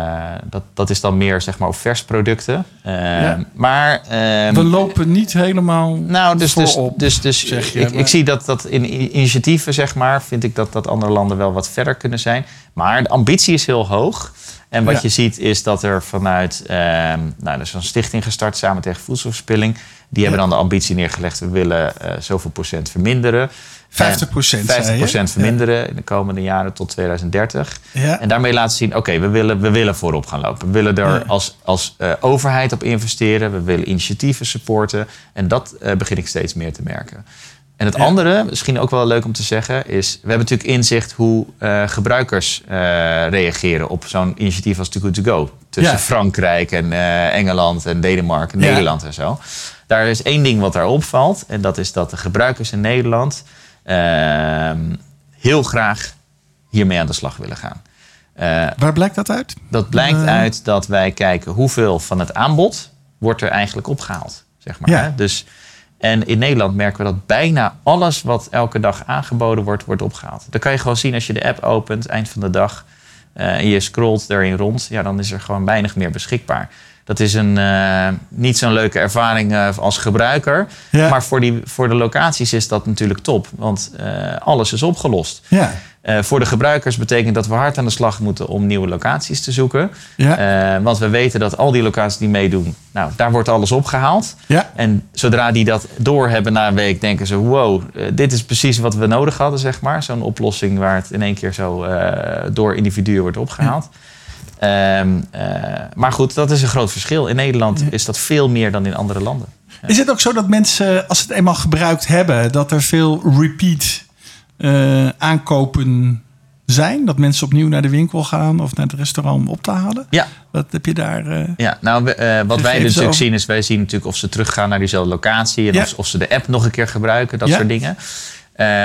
dat, dat is dan meer zeg maar vers producten. Eh, Ja. Maar ehm, We lopen niet helemaal nou, dus, dus, dus, dus je, ik, maar- ik zie dat, dat in initiatieven, zeg maar, vind ik dat, dat andere landen wel wat verder kunnen zijn. Maar de ambitie is heel hoog. En wat Ja. je ziet is dat er vanuit, ehm, nou, er is een stichting gestart samen tegen voedselverspilling. Die hebben dan de ambitie neergelegd, we willen eh, zoveel procent verminderen. 50 procent, 50 verminderen in de komende jaren tot 2030. Ja. En daarmee laten zien, oké, we, willen, we willen voorop gaan lopen. We willen er Ja. als, als eh, overheid op investeren. We willen initiatieven supporten. En dat eh, begin ik steeds meer te merken. En het Ja. andere, misschien ook wel leuk om te zeggen, is... we hebben natuurlijk inzicht hoe eh, gebruikers eh, reageren op zo'n initiatief als Too Good To Go. Tussen Ja. Frankrijk en eh, Engeland en Denemarken, Ja. Nederland en zo. Daar is één ding wat daar opvalt. En dat is dat de gebruikers in Nederland ehm, heel graag hiermee aan de slag willen gaan. Waar blijkt dat uit? dat blijkt uit dat wij kijken hoeveel van het aanbod wordt er eigenlijk opgehaald. Zeg maar, hè? Dus, en in Nederland merken we dat bijna alles wat elke dag aangeboden wordt, wordt opgehaald. Dat kan je gewoon zien als je de app opent, eind van de dag. eh, en je scrolt daarin rond. Ja, dan is er gewoon weinig meer beschikbaar. Dat is een eh, niet zo'n leuke ervaring eh, als gebruiker. Ja. Maar voor, die, voor de locaties is dat natuurlijk top. Want eh, alles is opgelost. Ja. Voor de gebruikers betekent dat we hard aan de slag moeten om nieuwe locaties te zoeken. Ja. Want we weten dat al die locaties die meedoen, nou, daar wordt alles opgehaald. Ja. En zodra die dat doorhebben na een week, denken ze: wow, dit is precies wat we nodig hadden, zeg maar. Zo'n oplossing waar het in één keer zo door individuen wordt opgehaald. Ehm, eh, maar goed, dat is een groot verschil. In Nederland is dat veel meer dan in andere landen. Is het ook zo dat mensen, als ze het eenmaal gebruikt hebben, dat er veel repeat eh, aankopen zijn? Dat mensen opnieuw naar de winkel gaan of naar het restaurant om op te halen? Ja, Wat heb je daar? eh, Ja, nou, wat wij dus natuurlijk over? zien is, wij zien natuurlijk of ze teruggaan naar diezelfde locatie en Ja. of, of ze de app nog een keer gebruiken, dat Ja. soort dingen.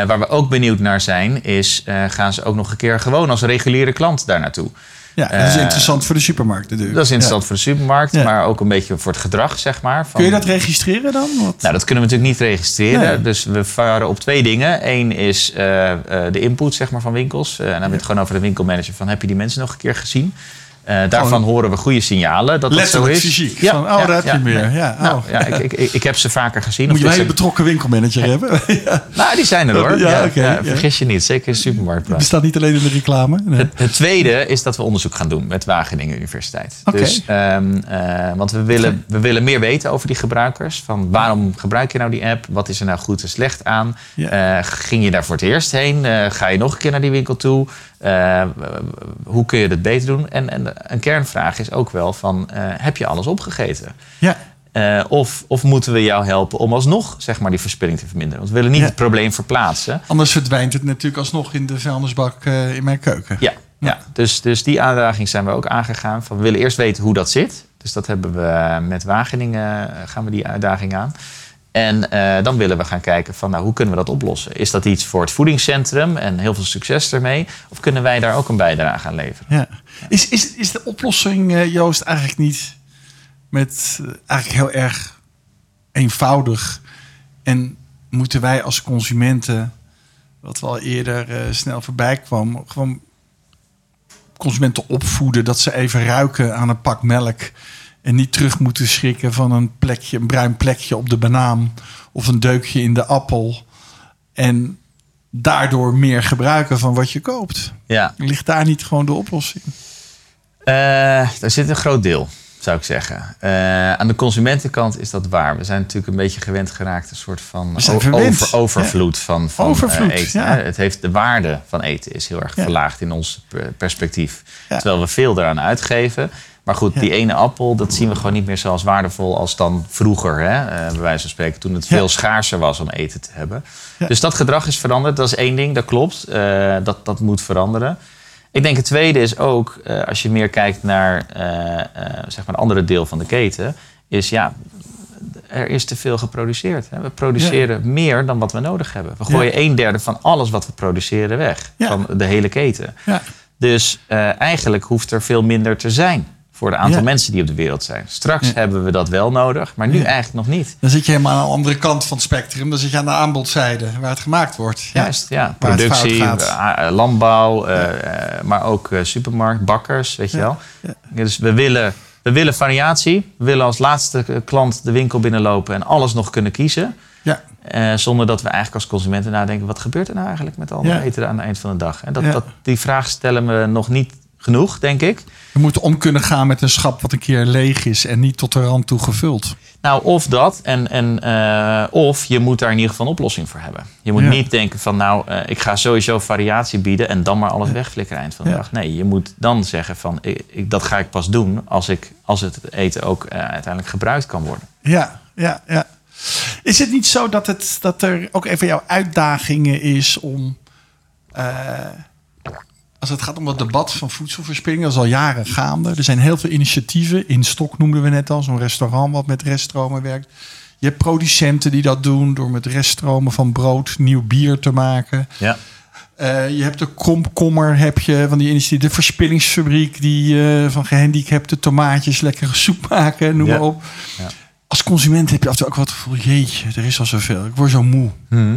Waar we ook benieuwd naar zijn, is gaan ze ook nog een keer gewoon als reguliere klant daar naartoe? Ja, dat is Eh, interessant voor de supermarkt natuurlijk. Dat is interessant Ja. voor de supermarkt, Ja. maar ook een beetje voor het gedrag, zeg maar. Van, Kun je dat registreren dan? Wat? Nou, dat kunnen we natuurlijk niet registreren. Nee. Dus we varen op twee dingen. Eén is eh, eh, de input zeg maar, van winkels. En dan hebben we het gewoon over de winkelmanager. Van, heb je die mensen nog een keer gezien? Eh, daarvan horen we goede signalen dat dat zo is. fysiek. Van, oh, daar heb je meer. Ja, Nou, oh. ja, ik, ik, ik, heb ze vaker gezien. Moet Of een betrokken winkelmanager hebben. ja. Nou, die zijn er hoor. Ja, Ja, ja, ja. vergis je niet. Zeker in de supermarkt. Het bestaat niet alleen in de reclame. Nee. Het, het tweede is dat we onderzoek gaan doen met Wageningen Universiteit. Oké. Dus, ehm, eh, want we willen, we willen meer weten over die gebruikers. Van waarom gebruik je nou die app? Wat is er nou goed en slecht aan? Ja. Eh, ging je daar voor het eerst heen? Ga je nog een keer naar die winkel toe? Hoe kun je dat beter doen? En, en een kernvraag is ook wel van, eh, heb je alles opgegeten? Ja. Eh, of, of moeten we jou helpen om alsnog zeg maar, die verspilling te verminderen? Want we willen niet Ja. het probleem verplaatsen. Anders verdwijnt het natuurlijk alsnog in de vuilnisbak eh, in mijn keuken. Ja, ja. Dus, dus die uitdaging zijn we ook aangegaan. Van, we willen eerst weten hoe dat zit. Dus dat hebben we met Wageningen gaan we die uitdaging aan. En eh, dan willen we gaan kijken van nou, hoe kunnen we dat oplossen? Is dat iets voor het voedingscentrum en heel veel succes ermee? Of kunnen wij daar ook een bijdrage aan leveren? Ja. Is, is, is de oplossing, eh, Joost, eigenlijk niet met eh, eigenlijk heel erg eenvoudig? En moeten wij als consumenten, wat wel eerder snel voorbij kwam, gewoon consumenten opvoeden dat ze even ruiken aan een pak melk en niet terug moeten schrikken van een plekje, een bruin plekje op de banaan of een deukje in de appel en daardoor meer gebruiken van wat je koopt. Ja, Ligt daar niet gewoon de oplossing? Eh, daar zit een groot deel, zou ik zeggen. Eh, aan de consumentenkant is dat waar. We zijn natuurlijk een beetje gewend geraakt, een soort van over, overvloed van, van Overvloed, eh, eten. ja. hè. Het heeft de waarde van eten is heel erg Ja. verlaagd in ons per- perspectief. Terwijl we veel eraan uitgeven. Maar goed, die ene appel, dat zien we gewoon niet meer zo als waardevol als dan vroeger. Hè? eh, bij wijze van spreken, toen het veel schaarser was om eten te hebben. Dus dat gedrag is veranderd. Dat is één ding, dat klopt. Eh, dat, dat moet veranderen. Ik denk het tweede is ook, eh, als je meer kijkt naar eh, zeg maar een andere deel van de keten, is ja, er is te veel geproduceerd. Hè? We produceren meer dan wat we nodig hebben. We gooien een derde van alles wat we produceren weg. Ja. Van de hele keten. Ja. Dus eigenlijk hoeft er veel minder te zijn voor de aantal Ja. mensen die op de wereld zijn. Straks Ja. hebben we dat wel nodig, maar nu Ja. eigenlijk nog niet. Dan zit je helemaal aan de andere kant van het spectrum. Dan zit je aan de aanbodzijde, waar het gemaakt wordt. Ja. Juist, ja. Het Productie, gaat. eh, landbouw, eh, eh, maar ook eh, supermarkt, bakkers, weet je wel. Dus we willen, we willen variatie. We willen als laatste klant de winkel binnenlopen en alles nog kunnen kiezen. Ja. Eh, zonder dat we eigenlijk als consumenten nadenken... wat gebeurt er nou eigenlijk met al Ja. eten aan het eind van de dag? En dat, Ja. dat, die vraag stellen we nog niet genoeg, denk ik. We moeten om kunnen gaan met een schap wat een keer leeg is en niet tot de rand toe gevuld. Nou, of dat, en, en, eh, of je moet daar in ieder geval een oplossing voor hebben. Je moet Ja. niet denken van, nou, eh, ik ga sowieso variatie bieden en dan maar alles wegflikkeren eind van de Ja. dag. Nee, je moet dan zeggen van, ik, ik- dat ga ik pas doen als, ik, als het eten ook eh, uiteindelijk gebruikt kan worden. Ja, ja, ja. Is het niet zo dat, het, dat er ook even jouw uitdagingen is om. Het gaat om het debat van voedselverspilling, dat is al jaren gaande. Er zijn heel veel initiatieven. In Stok noemden we net al, zo'n restaurant wat met reststromen werkt. Je hebt producenten die dat doen door met reststromen van brood nieuw bier te maken. Ja. Eh, je hebt de komkommer, heb je van die initiatief, de verspillingsfabriek die eh, van gehandicapte tomaatjes lekkere soep maken, noem Ja. maar op. Ja. Als consument heb je af en toe ook wat gevoel, jeetje, er is al zoveel. Ik word zo moe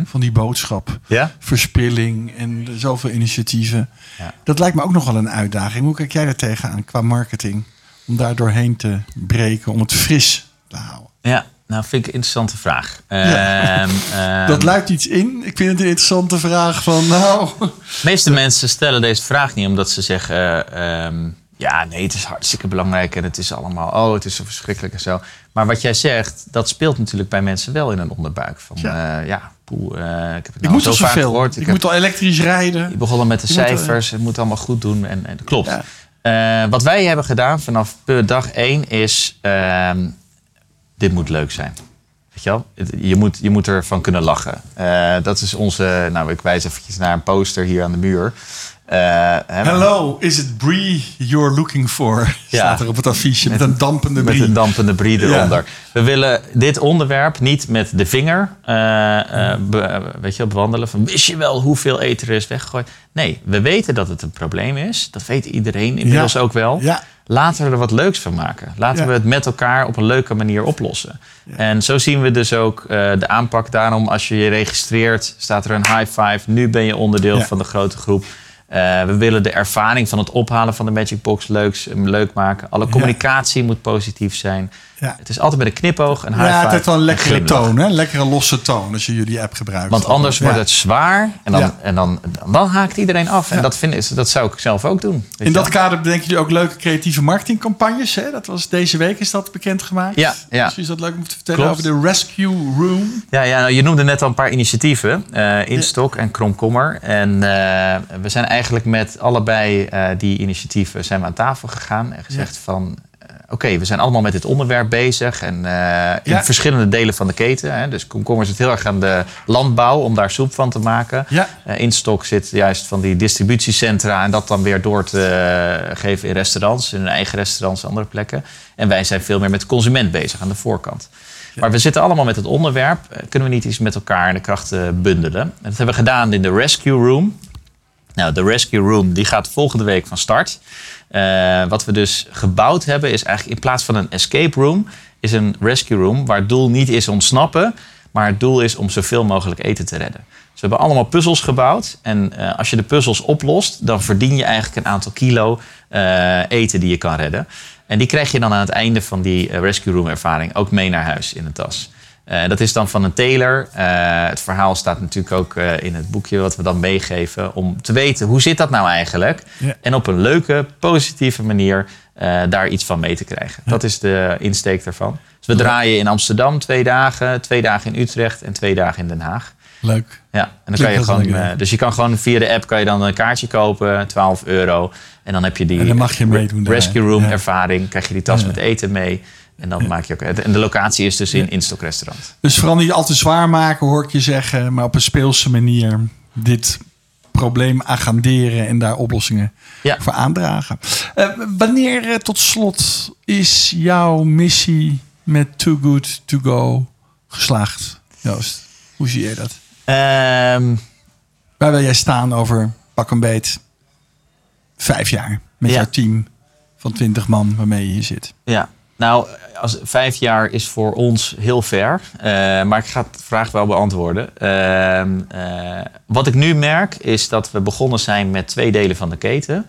van die boodschap. Ja? Verspilling en zoveel initiatieven. Ja. Dat lijkt me ook nog wel een uitdaging. Hoe kijk jij daar tegenaan qua marketing? Om daar doorheen te breken, om het fris te houden. Ja, nou vind ik een interessante vraag. Ja. Ehm, ehm, dat luidt iets in. Ik vind het een interessante vraag van, nou... De meeste mensen stellen deze vraag niet omdat ze zeggen... eh, ehm, ja, nee, het is hartstikke belangrijk en het is allemaal... oh, het is zo verschrikkelijk en zo. Maar wat jij zegt, dat speelt natuurlijk bij mensen wel in een onderbuik. Van, Ja. ja, ja poeh, eh, ik heb het Ik nou moet zo vaak gehoord. Ik, heb- moet al elektrisch rijden. je begon al met de Je eh, cijfers, het moet allemaal goed doen. En, en klopt. Ja. Eh, wat wij hebben gedaan vanaf dag één is... ehm, dit moet leuk zijn. Weet je wel? Je moet, je moet ervan kunnen lachen. Eh, dat is onze... Nou, ik wijs eventjes naar een poster hier aan de muur. Eh, Hello, is it brie you're looking for? Staat er op het affiche met, een dampende Met brie. een dampende brie Ja. eronder. We willen dit onderwerp niet met de vinger eh, eh, be- weet je, bewandelen. Van, wist je wel hoeveel eten er is weggegooid? Nee, we weten dat het een probleem is. Dat weet iedereen inmiddels Ja. ook wel. Ja. Laten we er wat leuks van maken. Laten Ja. we het met elkaar op een leuke manier oplossen. En zo zien we dus ook de aanpak. Daarom, als je je registreert, staat er een high five. Nu ben je onderdeel Ja. van de grote groep. Eh, we willen de ervaring van het ophalen van de Magic Box leuk, leuk maken. Alle communicatie moet positief zijn. Ja. Het is altijd met een knipoog, een high Ja, het heeft wel een lekkere toon, hè? Lekkere losse toon als je jullie app gebruikt. Want anders wordt Ja. het zwaar en dan, Ja. en dan, dan haakt iedereen af. En dat, vind, dat zou ik zelf ook doen. In dat kader bedenken jullie ook leuke creatieve marketingcampagnes. Hè? Dat was deze week is dat bekendgemaakt. Ja, ja. Misschien is dat leuk om te vertellen Klopt. over de Rescue Room. Ja, ja nou, je noemde net al een paar initiatieven. eh Instok en Kromkommer. En eh, we zijn eigenlijk met allebei eh, die initiatieven zijn we aan tafel gegaan. En gezegd van... Oké, we zijn allemaal met dit onderwerp bezig. En eh, in Ja. verschillende delen van de keten. Hè. Dus Komkommer zit heel erg aan de landbouw om daar soep van te maken. Ja. Eh, Instok zit juist van die distributiecentra en dat dan weer door te eh, geven in restaurants, in hun eigen restaurants en andere plekken. En wij zijn veel meer met de consument bezig aan de voorkant. Maar we zitten allemaal met het onderwerp. Kunnen we niet iets met elkaar in de krachten bundelen? En dat hebben we gedaan in de Rescue Room. Nou, de Rescue Room die gaat volgende week van start. Eh, wat we dus gebouwd hebben is eigenlijk in plaats van een escape room... is een rescue room waar het doel niet is ontsnappen... maar het doel is om zoveel mogelijk eten te redden. Dus we hebben allemaal puzzels gebouwd. En eh, als je de puzzels oplost, dan verdien je eigenlijk een aantal kilo eh, eten die je kan redden. En die krijg je dan aan het einde van die rescue room ervaring ook mee naar huis in de tas. Eh, dat is dan van een tailor. Eh, het verhaal staat natuurlijk ook eh, in het boekje wat we dan meegeven. Om te weten hoe zit dat nou eigenlijk. Ja. En op een leuke, positieve manier daar iets van mee te krijgen. Dat is de insteek daarvan. Dus we draaien in Amsterdam twee dagen, twee dagen in Utrecht en twee dagen in Den Haag. Leuk. Ja, en dan Klinkt kan je gewoon, dus je kan gewoon via de app kan je dan een kaartje kopen, 12 euro. En dan heb je die En dan mag je meedoen daarin. rescue room Ja. ervaring. Krijg je die tas met eten mee. En dan maak je ook. En de locatie is dus in Instok restaurant. Dus vooral niet al te zwaar maken, hoor ik je zeggen. Maar op een speelse manier dit probleem agenderen en daar oplossingen Ja. voor aandragen. Eh, wanneer eh, tot slot is jouw missie met Too Good To Go geslaagd? Joost, hoe zie jij dat? Ehm, Waar wil jij staan over pak een beet vijf jaar met Ja. jouw team van twintig man waarmee je hier zit? ja, nou, als, vijf jaar is voor ons heel ver. Eh, maar ik ga de vraag wel beantwoorden. Ehm, eh, wat ik nu merk is dat we begonnen zijn met twee delen van de keten.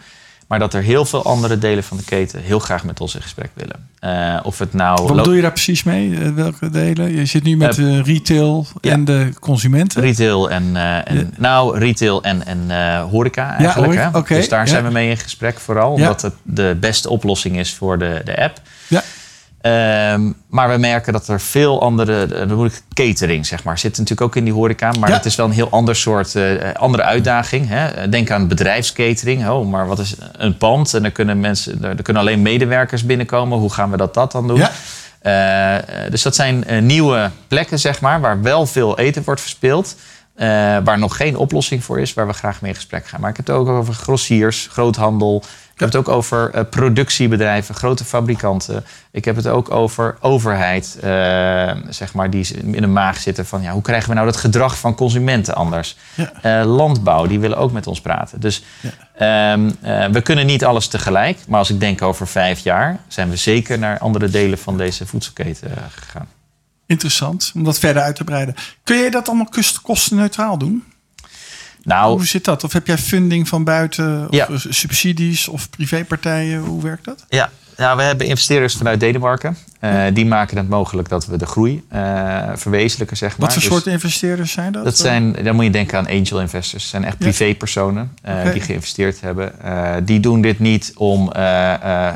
Maar dat er heel veel andere delen van de keten heel graag met ons in gesprek willen. Eh, of het nou. Wat bedoel je daar precies mee? Welke delen? Je zit nu met retail ja. en de consumenten. Retail en, en nou, retail en, en horeca eigenlijk. oké, dus daar ja. zijn we mee in gesprek vooral. Ja. Omdat het de beste oplossing is voor de, de app. Ja. Ehm, maar we merken dat er veel andere, dan moet ik catering zeg maar, zit natuurlijk ook in die horeca. Maar Ja. het is wel een heel ander soort, eh, andere uitdaging. Hè? Denk aan bedrijfscatering. Oh, maar wat is een pand? En er kunnen mensen, er, kunnen alleen medewerkers binnenkomen. Hoe gaan we dat, dat dan doen? Ja. Eh, dus dat zijn eh, nieuwe plekken, zeg maar, waar wel veel eten wordt verspeeld. waar nog geen oplossing voor is, waar we graag mee in gesprek gaan. Maar ik heb het ook over grossiers, groothandel. Ik heb het ook over eh, productiebedrijven, grote fabrikanten. Ik heb het ook over overheid, eh, zeg maar, die in de maag zitten van ja, hoe krijgen we nou dat gedrag van consumenten anders? Ja. Eh, landbouw, die willen ook met ons praten. Dus ehm, eh, we kunnen niet alles tegelijk. Maar als ik denk over vijf jaar, zijn we zeker naar andere delen van deze voedselketen gegaan. Interessant om dat verder uit te breiden. Kun je dat allemaal kostenneutraal doen? Nou, Hoe zit dat? Of heb jij funding van buiten? Of Ja. subsidies of privépartijen? Hoe werkt dat? Ja, ja, we hebben investeerders vanuit Denemarken. Eh, die maken het mogelijk dat we de groei eh, verwezenlijken, zeg maar. Wat voor Dus soort investeerders zijn dat? Dat zijn, dan moet je denken aan angel investors. Dat zijn echt privépersonen eh, die geïnvesteerd hebben. Die doen dit niet om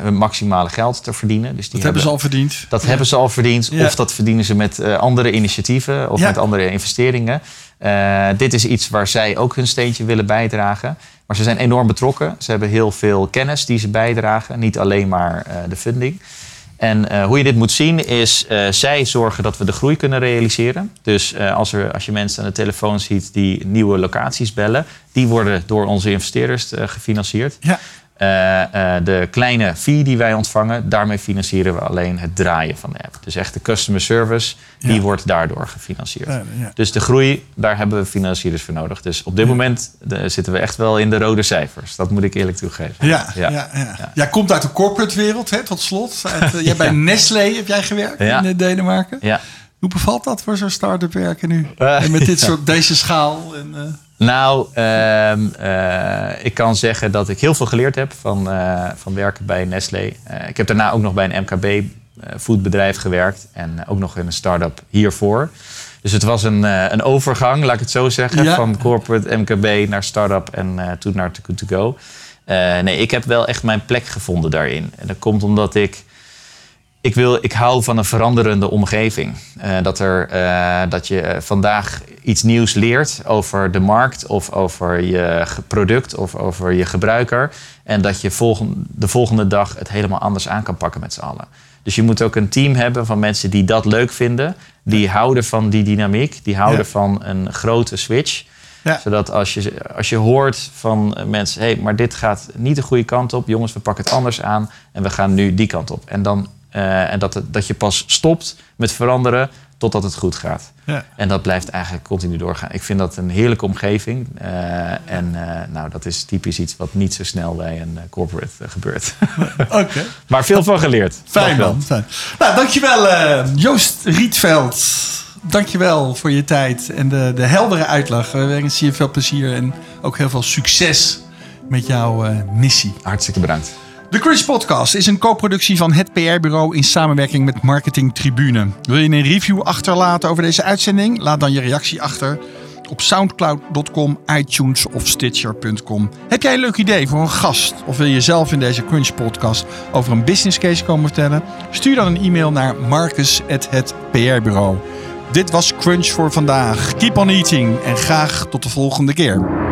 hun maximale geld te verdienen. Dus die Dat hebben ze al verdiend. Dat hebben ze al verdiend. Ja. Of dat verdienen ze met andere initiatieven of Ja. met andere investeringen. Eh, dit is iets waar zij ook hun steentje willen bijdragen. Maar ze zijn enorm betrokken. Ze hebben heel veel kennis die ze bijdragen. Niet alleen maar eh, de funding. En eh, hoe je dit moet zien is, zij zorgen dat we de groei kunnen realiseren. Dus als, er, als je mensen aan de telefoon ziet die nieuwe locaties bellen, die worden door onze investeerders gefinancierd. Ja. Eh, eh, de kleine fee die wij ontvangen, daarmee financieren we alleen het draaien van de app. Dus echt de customer service, die Ja. wordt daardoor gefinancierd. Ja, ja. Dus de groei, daar hebben we financierders voor nodig. Dus op dit moment eh, zitten we echt wel in de rode cijfers. Dat moet ik eerlijk toegeven. Ja, ja. Ja. Ja, Jij komt uit de corporate wereld, hè, tot slot. Uit, jij bij Nestlé heb jij gewerkt in Denemarken. Ja. Hoe bevalt dat voor zo'n start-up werken nu? En met dit soort, deze schaal? En, Nou, ehm, eh, ik kan zeggen dat ik heel veel geleerd heb van, eh, van werken bij Nestlé. Eh, ik heb daarna ook nog bij een MKB-foodbedrijf gewerkt en ook nog in een start-up hiervoor. Dus het was een, een overgang, laat ik het zo zeggen, Ja. van corporate MKB naar start-up en toen naar Good To Go. nee, ik heb wel echt mijn plek gevonden daarin. En dat komt omdat ik ik, wil, ik hou van een veranderende omgeving. Eh, dat, er, eh, dat je eh, vandaag iets nieuws leert over de markt of over je product of over je gebruiker. En dat je volgen, de volgende dag het helemaal anders aan kan pakken met z'n allen. Dus je moet ook een team hebben van mensen die dat leuk vinden. Die houden van die dynamiek. Die houden Ja. van een grote switch. Ja. Zodat als je, als je hoort van mensen... hé, hey, maar dit gaat niet de goede kant op. Jongens, we pakken het anders aan. En we gaan nu die kant op. En, dan, eh, en dat, dat je pas stopt met veranderen totdat het goed gaat. Ja. En dat blijft eigenlijk continu doorgaan. Ik vind dat een heerlijke omgeving. Eh, en eh, nou, dat is typisch iets wat niet zo snel bij een corporate gebeurt. Oké. maar veel van geleerd. Fijn man. Fijn. Nou, dankjewel Joost Rietveld. Dankjewel voor je tijd en de, de heldere uitleg. We wensen je veel plezier en ook heel veel succes met jouw missie. Hartstikke bedankt. De Crunch Podcast is een co-productie van het PR-bureau in samenwerking met Marketing Tribune. Wil je een review achterlaten over deze uitzending? Laat dan je reactie achter op soundcloud.com, iTunes of Stitcher.com. Heb jij een leuk idee voor een gast? Of wil je zelf in deze Crunch Podcast over een business case komen vertellen? Stuur dan een e-mail naar marcus@hetprbureau. Dit was Crunch voor vandaag. Keep on eating en graag tot de volgende keer.